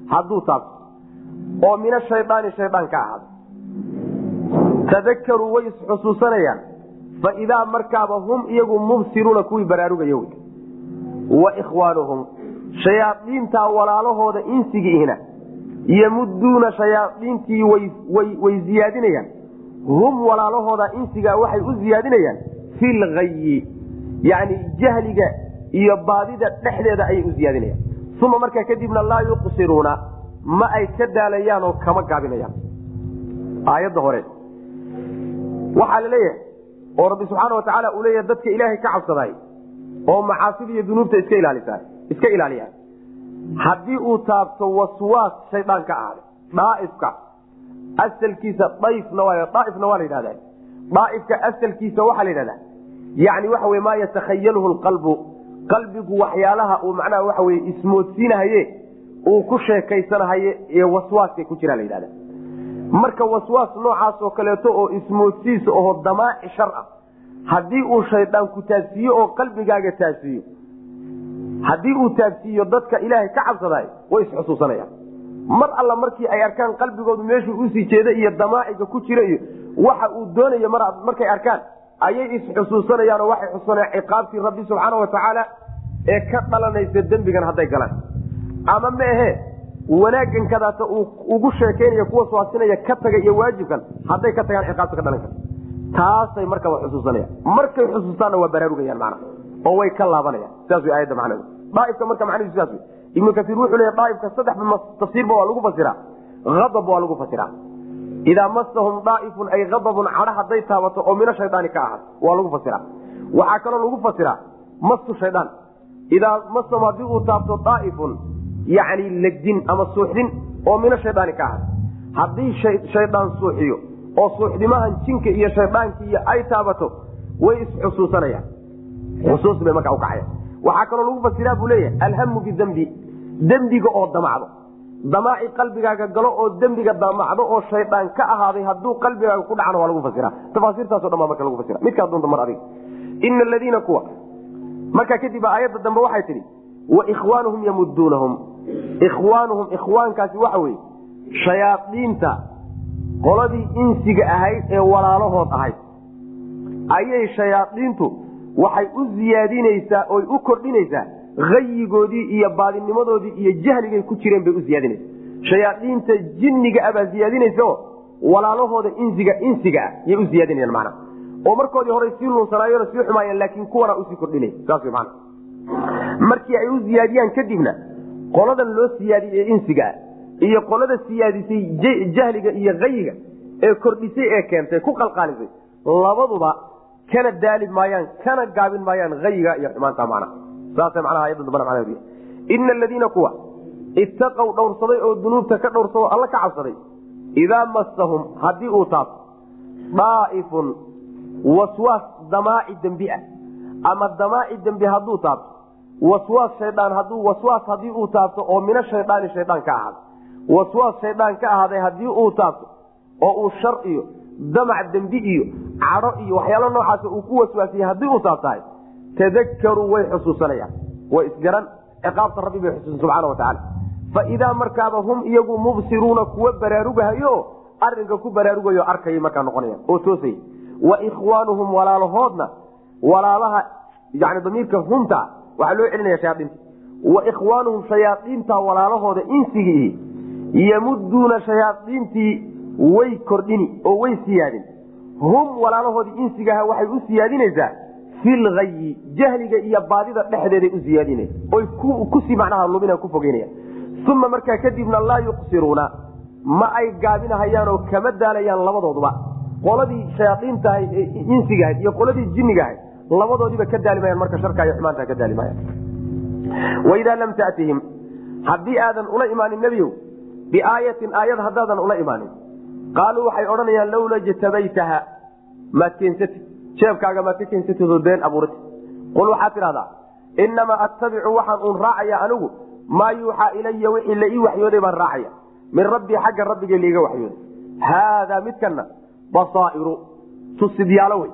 hadduu taabto. Oo min ashaydaani shaydaan ka ahaada tadakaruu way isxusuusanayaan faidaa markaaba hum iyagu mubsiruuna kuwii baraarugaya wy wa ikhwaanuhum shayaadiintaa walaalahooda insigiihna yamuduuna shayaadiintii way ziyaadinayaan. Hum walaalahooda insigaa waxay u ziyaadinayaan fi lgayi yani jahliga iyo baadida dhexdeeda ayay u ziyaadinayaan. Uma markaa kadibna laa yuqsiruuna ma ay ka daalayaan oo kama gaabinayaan. Aayadda hore. Waxaa la leeyahay oo rabbi subxaana watacaala uu leeyahay dadka ilaahay ka cabsaday oo macaasida iyo dunuubta iska ilaalisa iska ilaaliya. Haddii uu taabto waswaas shaydaan ka ahaaday dhaaifka asalkiisa dayfna daaifna waa la yidhahda daaifka asalkiisa waxaa la yidhahdaa. Yani waxa wey maa yatakhayaluhu lqalbu qalbigu waxyaalaha uu macnaha waxa wey ismoodsiinahaye uu ku sheekaysanahaye ee waswaaska ku jira la yidhahda marka waswaas noocaas oo kaleeto oo ismoodsiisa oho damaaci shar ah haddii uu shaydaan ku taabsiiyo oo qalbigaaga taabsiiyo haddii uu taabsiiyo dadka ilaahay ka cabsadaay way isxusuusanayaan mar alla markii ay arkaan qalbigoodu meeshuu u sii jeeda iyo damaaciga ku jira iyo waxa uu doonayo markay arkaan ayay isxusuusanayaanoo waxay xusuusanayaan ciqaabtii rabbi subxaana watacaala ee ka dhalanaysa dembigan hadday galaan. Ama ma ahe wanaagan kadaata ugu sheekaynaya kuwa swaasinaya ka taga iyo waajibkan hadday ka tagaan ciqaabta ka dhalan karta. Taasay markaba xusuusanayaan markay xusuustaanna waa baraarugayaan macna oo way ka laabanayaan. Wey ibnu kasiir wuxuu leeya daaifka saddexba tafsiirba waa lagu fasiraa adab waa lagu fasiraa idaa masahum daaifun ay adabun cadho hadday taabato oo mina shaydaani ka ahaad waa lagu fasiraa waxaa kaloo lagu fasiraa masu shaydaan. Idaa masahum haddii uu taabto daaifun yani legdin ama suuxdin oo mina shaydaani ka ahaad haddii shaydaan suuxiyo oo suuxdimahan jinka iyo shaydaanki iyo ay taabato way isxusuusanayaan xusuus bay markaa ukacaya waxaa kaloo lagu fasiraa buu leeyahay alhamu bidembi dembiga oo damacdo damaaci qalbigaaga galo oo dembiga damacdo oo shaydaan ka ahaaday hadduu qalbigaaga ku dhacana waa lagu fasiraa. Tafaasiirtaaso dhan baa marka lagu fasira midkaa doonta mar adiga. Ina aladiina kuwa. Markaa kadib aayadda dambe waxay tidhi wa ikhwaanuhum yamuduunahum ikhwaanuhum ikhwaankaasi waxa weye shayaadiinta qoladii insiga ahayd ee walaalahood ahayd. Ayay shayaadiintu waxay u ziyaadinaysaa oy u kordhinaysaa hayigoodii iyo baadinimadoodii iyo jahligay ku jireen bay u ziyaadinaysaa. Shayaadiinta jinniga abaa ziyaadinaysaoo walaalahooda insiga insiga ah yay u ziyaadinayaan macna. Oo markoodii horey sii luunsanaayeen oo sii xumaayeen laakiin kuwana u sii kordhinay saas macna. Markii ay u ziyaadiyaan kadibna qoladan loo siyaadiyey insiga ah iyo qolada siyaadisay jahliga iyo hayiga ee kordhisay ee keentay ku qalqaalisay labaduba kana daali maayaan kana gaabin maayaan hayiga iyo xumaanta macnaha saasa aladiina kuwa ittaqow dhowrsaday oo dunuubta ka dhowrsado alla ka cabsaday idaa massahum haddii uu taabto daaifun waswaas damaaci dembi ah. Ama damaaci dembi hadduu taabto waswaas shaydaan haduu waswaas haddii uu taabto oo mina shaydaani shaydaan ka ahaaday waswaas shaydaan ka ahaaday haddii uu taabto oo uu shar iyo damac dembi iyo cadho iyo waxyaalo noocaas uu ku waswaasiyey haddii uu taabtahay tadakaruu way xusuusanayaan way isgaran ciqaabta rabbi bay xusuusan subxaana watacaala fa idaa markaaba hum iyagu mubsiruuna kuwa baraarugahayo arinka ku baraarugayo arkayay markaa noqonaya oo toosay wa ikhwaanuhum walaalahoodna walaalaha yani damiirka humta waxaa loo celinaya shayaaiinta wa ikhwaanuhum shayaaiinta walaalahooda insigiihi yamuduuna shayaaiintii way kordhini oo way siyaadin. Hum walaalahoodii insigaha waxay u siyaadinaysaa filgayi jahliga iyo baadida dhexdeeday u siyaadina oy ku sii macnaha lumina ku fogeynaya. Uma markaa kadibna laa yuqsiruuna ma ay gaabinahayaan oo kama daalayaan labadooduba. Qoladii shayaaiintaha ee insigahayd iyo qoladii jinnigahayd labadoodiiba ka daalimayaan marka sharka iyo ka daalimayaan. Waidaa lam tatihim haddii aadan ula imaanin nebiyow biaayatin aayad haddaadan ula imaanin qaaluu waxay odhanayaan lowla jtabaytaha maad keensati jeebkaaga maad ka keensatidoo been abuurati qul waxaad tidhahdaa inamaa attabicu waxaan uun raacaya anigu maa yuuxaa ilaya wixii la ii waxyooday baan raacaya min rabbii xagga rabbigay laiga waxyooday haadaa midkana basaa'iru tusidyaalo wey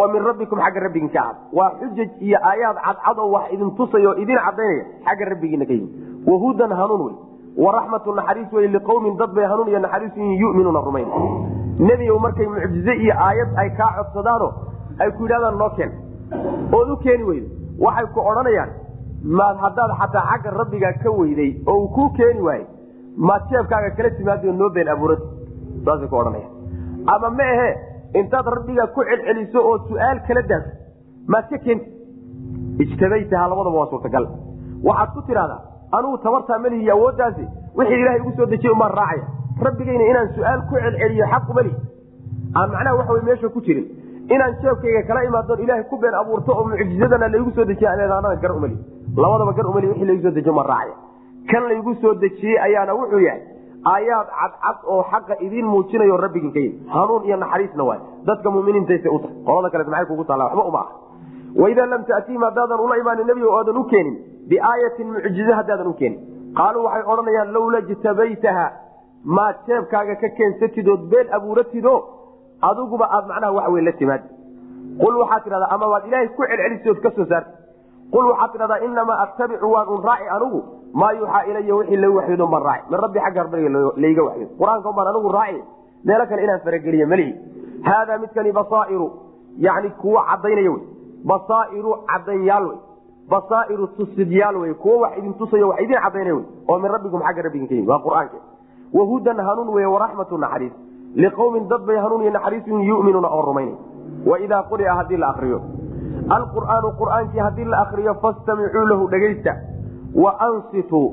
oo min rabbikum xagga rabbigiin ka ahad waa xujaj iyo aayaad cadcad oo wax idin tusaya oo idin cadaynaya xagga rabbigiina ka yimi wahudan hanuun wey waraxmatu naxariis wey liqowmin dad bay hanuun iyo naxariis yuminuuna rumayn. Nebigow markay mucjize iyo aayad ay kaa codsadaano ay ku yidhahdaan noo keen. Ood u keeni weydo waxay ku odhanayaan maad haddaad xataa xagga rabbigaa ka weyday oo uu kuu keeni waayey maad jeebkaaga kala timaado noo been abuurad saasay ku odhanayaan. Ama ma ahe intaad rabbigaa ku celceliso oo su'aal kala daaso maad ka keenti. Ijtabaytaha labadaba waa suurtagal. Waxaad ku tidhahdaa anugu tabartaa malihi awooddaasi wixii ilaahay igu soo dejiyey umaan raacaya. Rabbigayna inaan su'aal ku celceliyo xaq umali aan macnaha waxa wey meesha ku jirin. Inaan jeebkayga kala imaadoon ilaahay ku been abuurto oo mucjizadana laigu soo dejiye aneedaanada gar umali labadaba gar umali wixii laigu soo dejiye umaan raacaya. Kan laygu soo dejiyey ayaana wuxuu yahay aayaad cadcad oo xaqa idiin muujinayo rabbigin ka yimi hanuun iyo naxariisna waay. Dadka muminiintaysa u tahay? Qolada kaleet maxay kugu taalla waxba uma ah waidaa lam taatiihim haddaadan ula imaanin nebigo oodan u keenin biaayatin mucjize haddaadan u keenin qaaluu waxay odhanayaan lowla jtabaytaha maad jeebkaaga ka keensatidood been abuuratido adiguba aad macnaha waxa wey la timaad qul waxaad tidhahdaa ama waad ilaahay ku celcelisood ka soo saarta qul waxaad tidhahdaa inamaa attabicu waan un raaci anigu maa yuuxaa ilaya wixii la waxyoodon baan raaci min rabbi xagga rabbiga layga waxyood qur'aanka baan anigu raaci meelo kale inaan farageliye malihi haadaa midkani basaa'iru yani kuwa cadaynaya wey basaa'iru cadanyaal wey basaa'iru tusidyaal wey kuwo wax idin tusayo wax idin cadaynaya wey oo min rabbikum xagga rabbigin ka yimi waa qur'aanka. Wahudan hanuun wey waraxmatu naxariis. Liqowmin dad bay hanuun iyo naxariisun yuminuuna oo rumaynay waidaa quria haddii la akriyo alqur'aanu qur'aankii haddii la akriyo fastamicuu lahu dhegaysta. Wa ansituu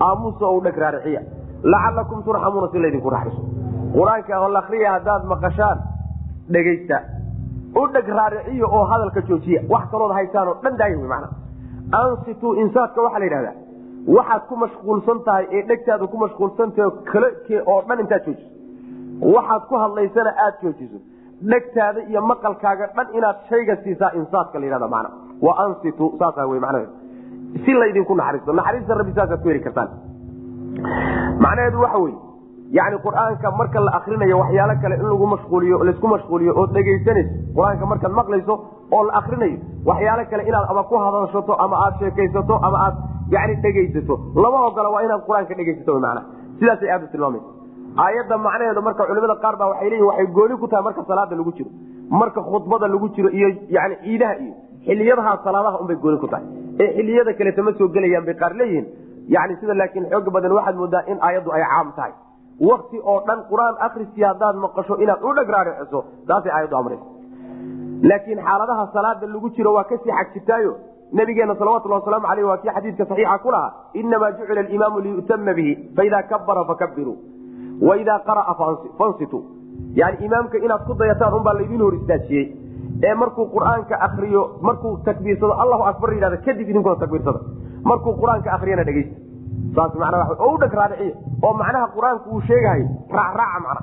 aamusa ou dheg raarixiya. Lacalakum turxamuuna si laydinku raxayso qur'aanka oo la akriya haddaad maqashaan dhegaysta u dheg raariciya oo hadalka joojiya. Wax kalood haysaanoo dhan daaya wy mana ansituu insaadka waxaa la yidhahdaa. Waxaad ku mashquulsan tahay ee dhegtaada ku mashquulsantahay kale oo dhan intaad joojiso. Waxaad ku hadlaysana aada joojiso. Dhegtaada iyo maqalkaaga dhan inaad shayga siisaa insaadka la yhahda mana wa ansitu saasa w macnaheedu si laydinku naxariisto. Naxariista rabbi saasaad ku heli kartaan. Macnaheedu waxa wey yani qur'aanka marka la akrinayo waxyaalo kale in lagu mashquuliyo laysku mashquuliyo ood dhegaysanayso qur'aanka markaad maqlayso oo la akrinayo waxyaalo kale inaad ama ku hadashato ama aad sheekaysato ama aad yani dhegaysato. Lama ogola waa inaad qur'aanka dhegaysato mana sidaasay aada u tilmaamaysa aayadda macnaheedu marka culimada qaar baa waxay leeyihiin waxay gooni ku tahay marka salaada lagu jiro marka khudbada lagu jiro iyo yani ciidaha iyo xiliyadaha salaadaha unbay gooni ku tahay. Ee xiliyada kaleta ma soo gelayaan bay qaar leeyihiin. Yani sida laakiin xooga badan waxaad moodaa in aayaddu ay caam tahay wakti oo dhan qur'aan akriskii haddaad maqasho inaad u dheg raariciso taasay aayaddu amraysa laakiin xaaladaha salaada lagu jiro waa ka sii xag jirtaayo nabigeena salawatulhi wasalaamu aleyh waa kii xadiidka saxiixa ku lahaa inamaa jucila alimaamu liyutama bihi faida kabara fakabiruu waidaa qaraa fansitu. Yani imaamka inaad ku dayataan unbaa laydin hor istaajiyey. Ee markuu qur'aanka akriyo markuu takbiirsado allahu akbar yidhahda kadib idinkuna takbiirsada. Markuu qur'aanka akriyana dhegeysta saas manaa oo u dheg raadiciyo oo macnaha qur'aanku uu sheegahayo raacraaca macna.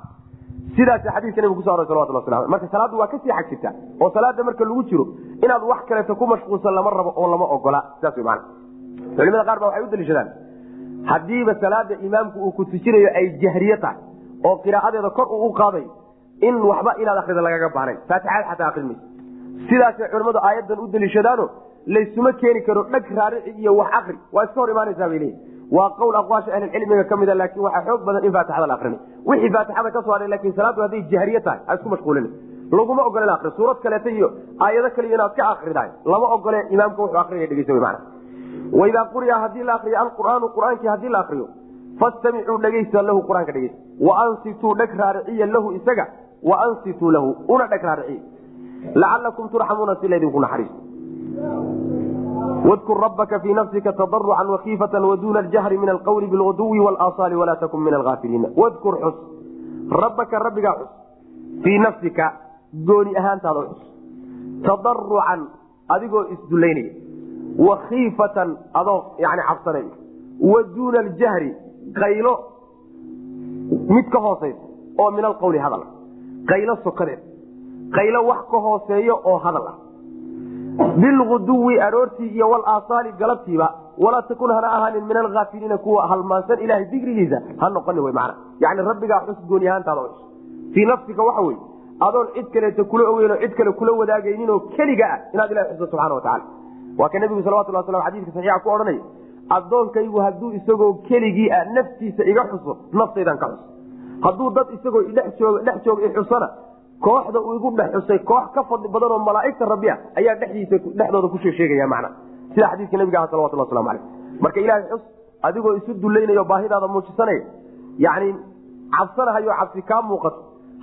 Sidaas xadiiska nabiga kuso aroy salawatullah waslam marka salaaddu waa ka sii xag oo salaada marka lagu jiro inaad wax kaleeto ku mashquulsan lama rabo oo lama ogola. Sidaas wy culimada qaar ba waxay u daliishadaan. Haddiiba salaada imaamku uu ku tujinayo ay jahriye tahay oo qiraa'adeeda kor uu u qaaday in waxba inaad akrida lagaga baanayn faatixaad xataa akrin mayso sidaasay culimmadu aayadan u daliishadaano laysuma keeni karo dheg raarici iyo wax akri waa iska hor imaanaysaa bay leeyihi waa qowl aqwaasha ahlilcilmiga ka mida laakiin waxaa xoog badan in faatixada la akrinay wixii faatixada ka soo hadhay laakiin salaaddu hadday jahriye tahay ha isku mashquulina laguma ogola in akri suurad kaleeta iyo aayado kaliya inaad ka akridahay lama ogole imaamka wuxuu akrinaya dhegeysa mana waidaa quriya haddii la akriyo alqur'aanu qur'aankii haddii la akriyo fastamicuu dhegaysta lahu qur'aanka dhegeysta waansituu dheg raariciya lahu isaga waansituu lahu una dheg raariciya. Lacalakum turxamuuna si laydinku naxariisto wadkur rabbaka fii nafsika tadarucan wakiifatan waduuna aljahri min alqawli bilguduwi walasaali walaa takun min alhaafiliina wadkur xus rabbaka rabbigaa xus fii nafsika gooni ahaantaada xus tadarucan adigoo isdulaynaya wakiifatan adoo yani cabsanaya wa duuna aljahri qaylo mid ka hooseysa oo min alqawli hadal qaylo sokadeed qaylo wax ka hooseeyo oo hadal ah bilguduwi aroortii iyo walaasaali galabtiiba walaa takun hana ahaanin min alhaafiliina kuwa halmaansan ilahay digrigiisa ha noqoni w man yani rabbigaa xus gooni ahaantaada xus fii nafsika waxa wey adoon cid kaleeta kula ogeynoo cid kale kula wadaagayninoo keliga ah inaad ilahi xusto subxana watacaala waa ka nebigu salawatullah waslam xadiiska saxiixa ku odhanaya addoonkaygu hadduu isagoo keligii ah naftiisa iga xuso naftaydan ka xuso hadduu dad isagoo dhex jooga ixusana kooxda uu igu dhex xusay koox ka fadli badan oo malaaigta rabbi ah ayaa dhediisa dhexdooda ku soo sheegaya mana sida xadiiska nabiga ah waslamu aleyh marka ilahay xus adigoo isu dulaynayo baahidaada muujisanaya yani cabsanahayo cabsi kaa muuqato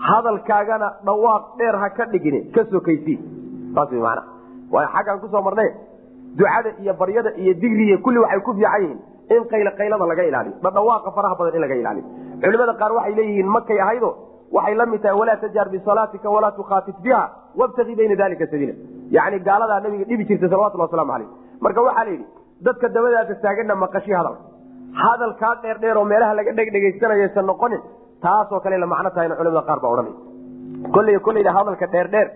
hadalkaagana dhawaaq dheer ha ka dhigin ka sokaysi saas w mana waay xaggaan ku soo marne ducada iyo baryada iyo digriga kulli waxay ku fiican yihiin in qaylo qaylada laga ilaaliyo dhadhawaaqa faraha badan in laga ilaaliyo. Culimada qaar waxay leeyihiin makay ahaydo waxay la mid tahay walaa tajhar bisalaatika walaa tukhaafit biha wabtagi bayna dalika sabiila. Yani gaaladaa nabiga dhibi jirtay salawatullah waslamu aleyh marka waxaa la yidhi dadka dabadaasa taaganna maqashi hadal. Hadalkaa dheer dheer oo meelaha laga dhegdhegaysanayaysan noqonin taasoo kale la macno tahayna culimada qaar baa odhanay kolley kolleyda hadalka dheer dheer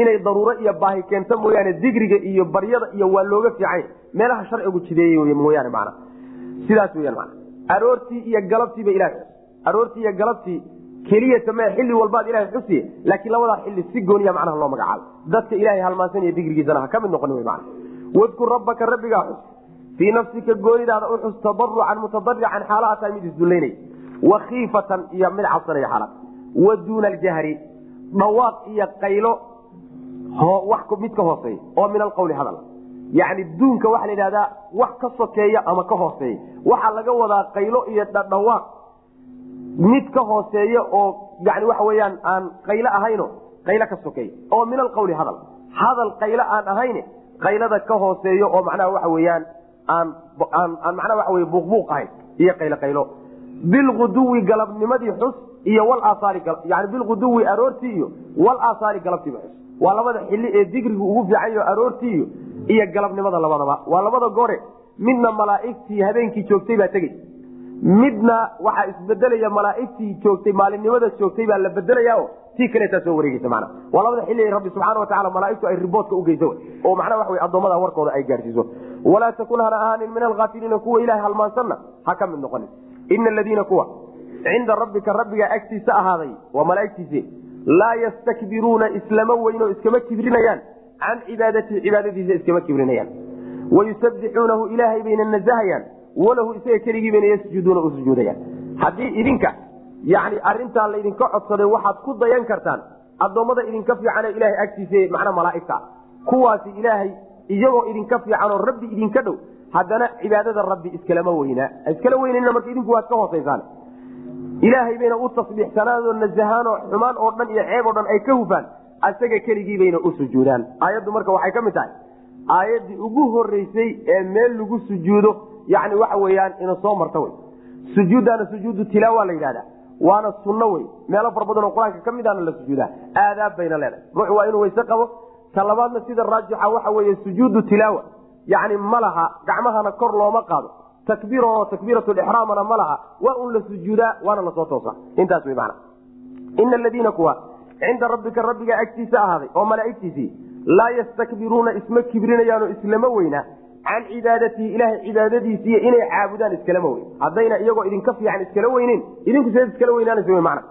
inay daruuro iyo baahi keento mooyaane digriga iyo baryada iyo waa looga fiicanya meelaha sharcigu jideeyey mooyaane mana sidaas weyan mana aroortii iyo galabtiiba ilahay aroortii iyo galabtii keliya samee xilli walbaad ilahay xusiye laakiin labadaa xilli si gooniya macnaha loo magacaabo dadka ilahay halmaansanaya digrigiisana ha ka mid noqon wy mana wadkur rabbaka rabbigaa xus. Fii nafsika goonidaada u xus tadarucan mutadarican xaalaha tahay mid isdullaynay. Wakiifatan iyo mid cabsanaya xaalaad wa duuna aljahri dhawaaq iyo qaylo mid ka hooseeya oo min alqawli hadal. Yani duunka waxaa la yidhahdaa wax ka sokeeya ama ka hooseeya. Waxaa laga wadaa qaylo iyo dhawaaq mid ka hooseeya oo yani waxa weyaan aan qaylo ahayno qaylo ka sokeeya oo min alqawli hadal. Hadal qaylo aan ahayn qaylada ka hooseeyo oo macnaha waxa weyaan aan aan macnaha waxa wey buuqbuuq ahayn iyo qaylo qaylo. Bilguduwi galabnimadii xus iyo walasaali yani bilguduwi aroortii iyo walasaali galabtiiba xus. Waa labada xili ee digrigu ugu fiicanyo aroortii iyo galabnimada labadaba. Waa labada gore midna malaaigtii habeenkii joogtay baa tegey midna waxaa isbedelaya malaaigtii joogtay maalinimada joogtay baa la bedelaya tii kaleetaa soo wareegeysa mana waa labada xili rabbi subxaana wataala malaaigtu ay riboodka ugeyso oo macnaa waxa addoommada warkooda ay gaarsiiso. Walaa takun hana ahaanin min alhaafiliina kuwa ilahay halmaansanna ha ka mid noqonin. Ina aladiina kuwa cinda rabbika rabbigaa agtiisa ahaaday waa malaaigtiisi laa yastakbiruuna islama weynoo iskama kibrinayaan. Can cibaadatii cibaadadiisa iskama kibrinayaan. Wayusabbixuunahu ilaahay bayna nazahayaan walahu isaga keligii bayna yasjuduuna u sujuudayaan. Haddii idinka yani arintaa laydinka codsaday waxaad ku dayan kartaan addoommada idinka fiican ee ilahay agtiisa macnaa malaaigta kuwaasi ilaahay iyagoo idinka fiicanoo rabbi idinka dhow haddana cibaadada rabbi iskalama weynaa iskala weynanina marka idinku waad ka hoosaysaan ilaahay bayna u tasbiixsanaanoo nazahaanoo xumaan oo dhan iyo ceeb oo dhan ay ka hufaan asaga keligii bayna u sujuudaan. Aayaddu marka waxay ka mid tahay aayaddii ugu horeysay ee meel lagu sujuudo yani waxa weyaan ina soo marta wey sujuuddaana sujuudu tilaawa la yidhahda waana sunno wey meelo fara badan qur'aanka ka mid aana la sujuudaa. Aadaab bayna leedahay. Ruux waa inuu weyse qabo. Ta labaadna sida raajixa waxa weeye sujuudu tilaawa. Yani ma laha gacmahana kor looma qaado. Takbiir oo takbiiratixraamana ma laha. Waa un la sujuudaa waana la soo toosa intaas wy mana ina aladiina kuwa cinda rabbika rabbiga agtiisa ahaaday oo malaaigtiisii laa yastakbiruuna isma kibrinayaanoo islama weyna can cibaadatii ilahay cibaadadiisiiy inay caabudaan iskalama weyn haddayna iyagoo idinka fiican iskala weyneyn idinku seed iskala weynaanaysa mana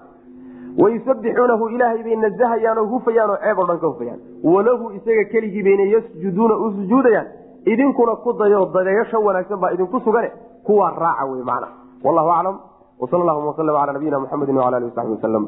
wayusabbixuunahu ilaahay bay nazahayaanoo hufayaanoo ceeb oo dhan ka hufayaan walahu isaga keligii bayna yasjuduuna u sujuudayaan idinkuna ku dayo dadeeyasho wanaagsan baa idinku sugane kuwaa raaca wey mana wallahu aclam wsal llahuma waslm ala nabiyina muxamedi wala ali wasabi waslm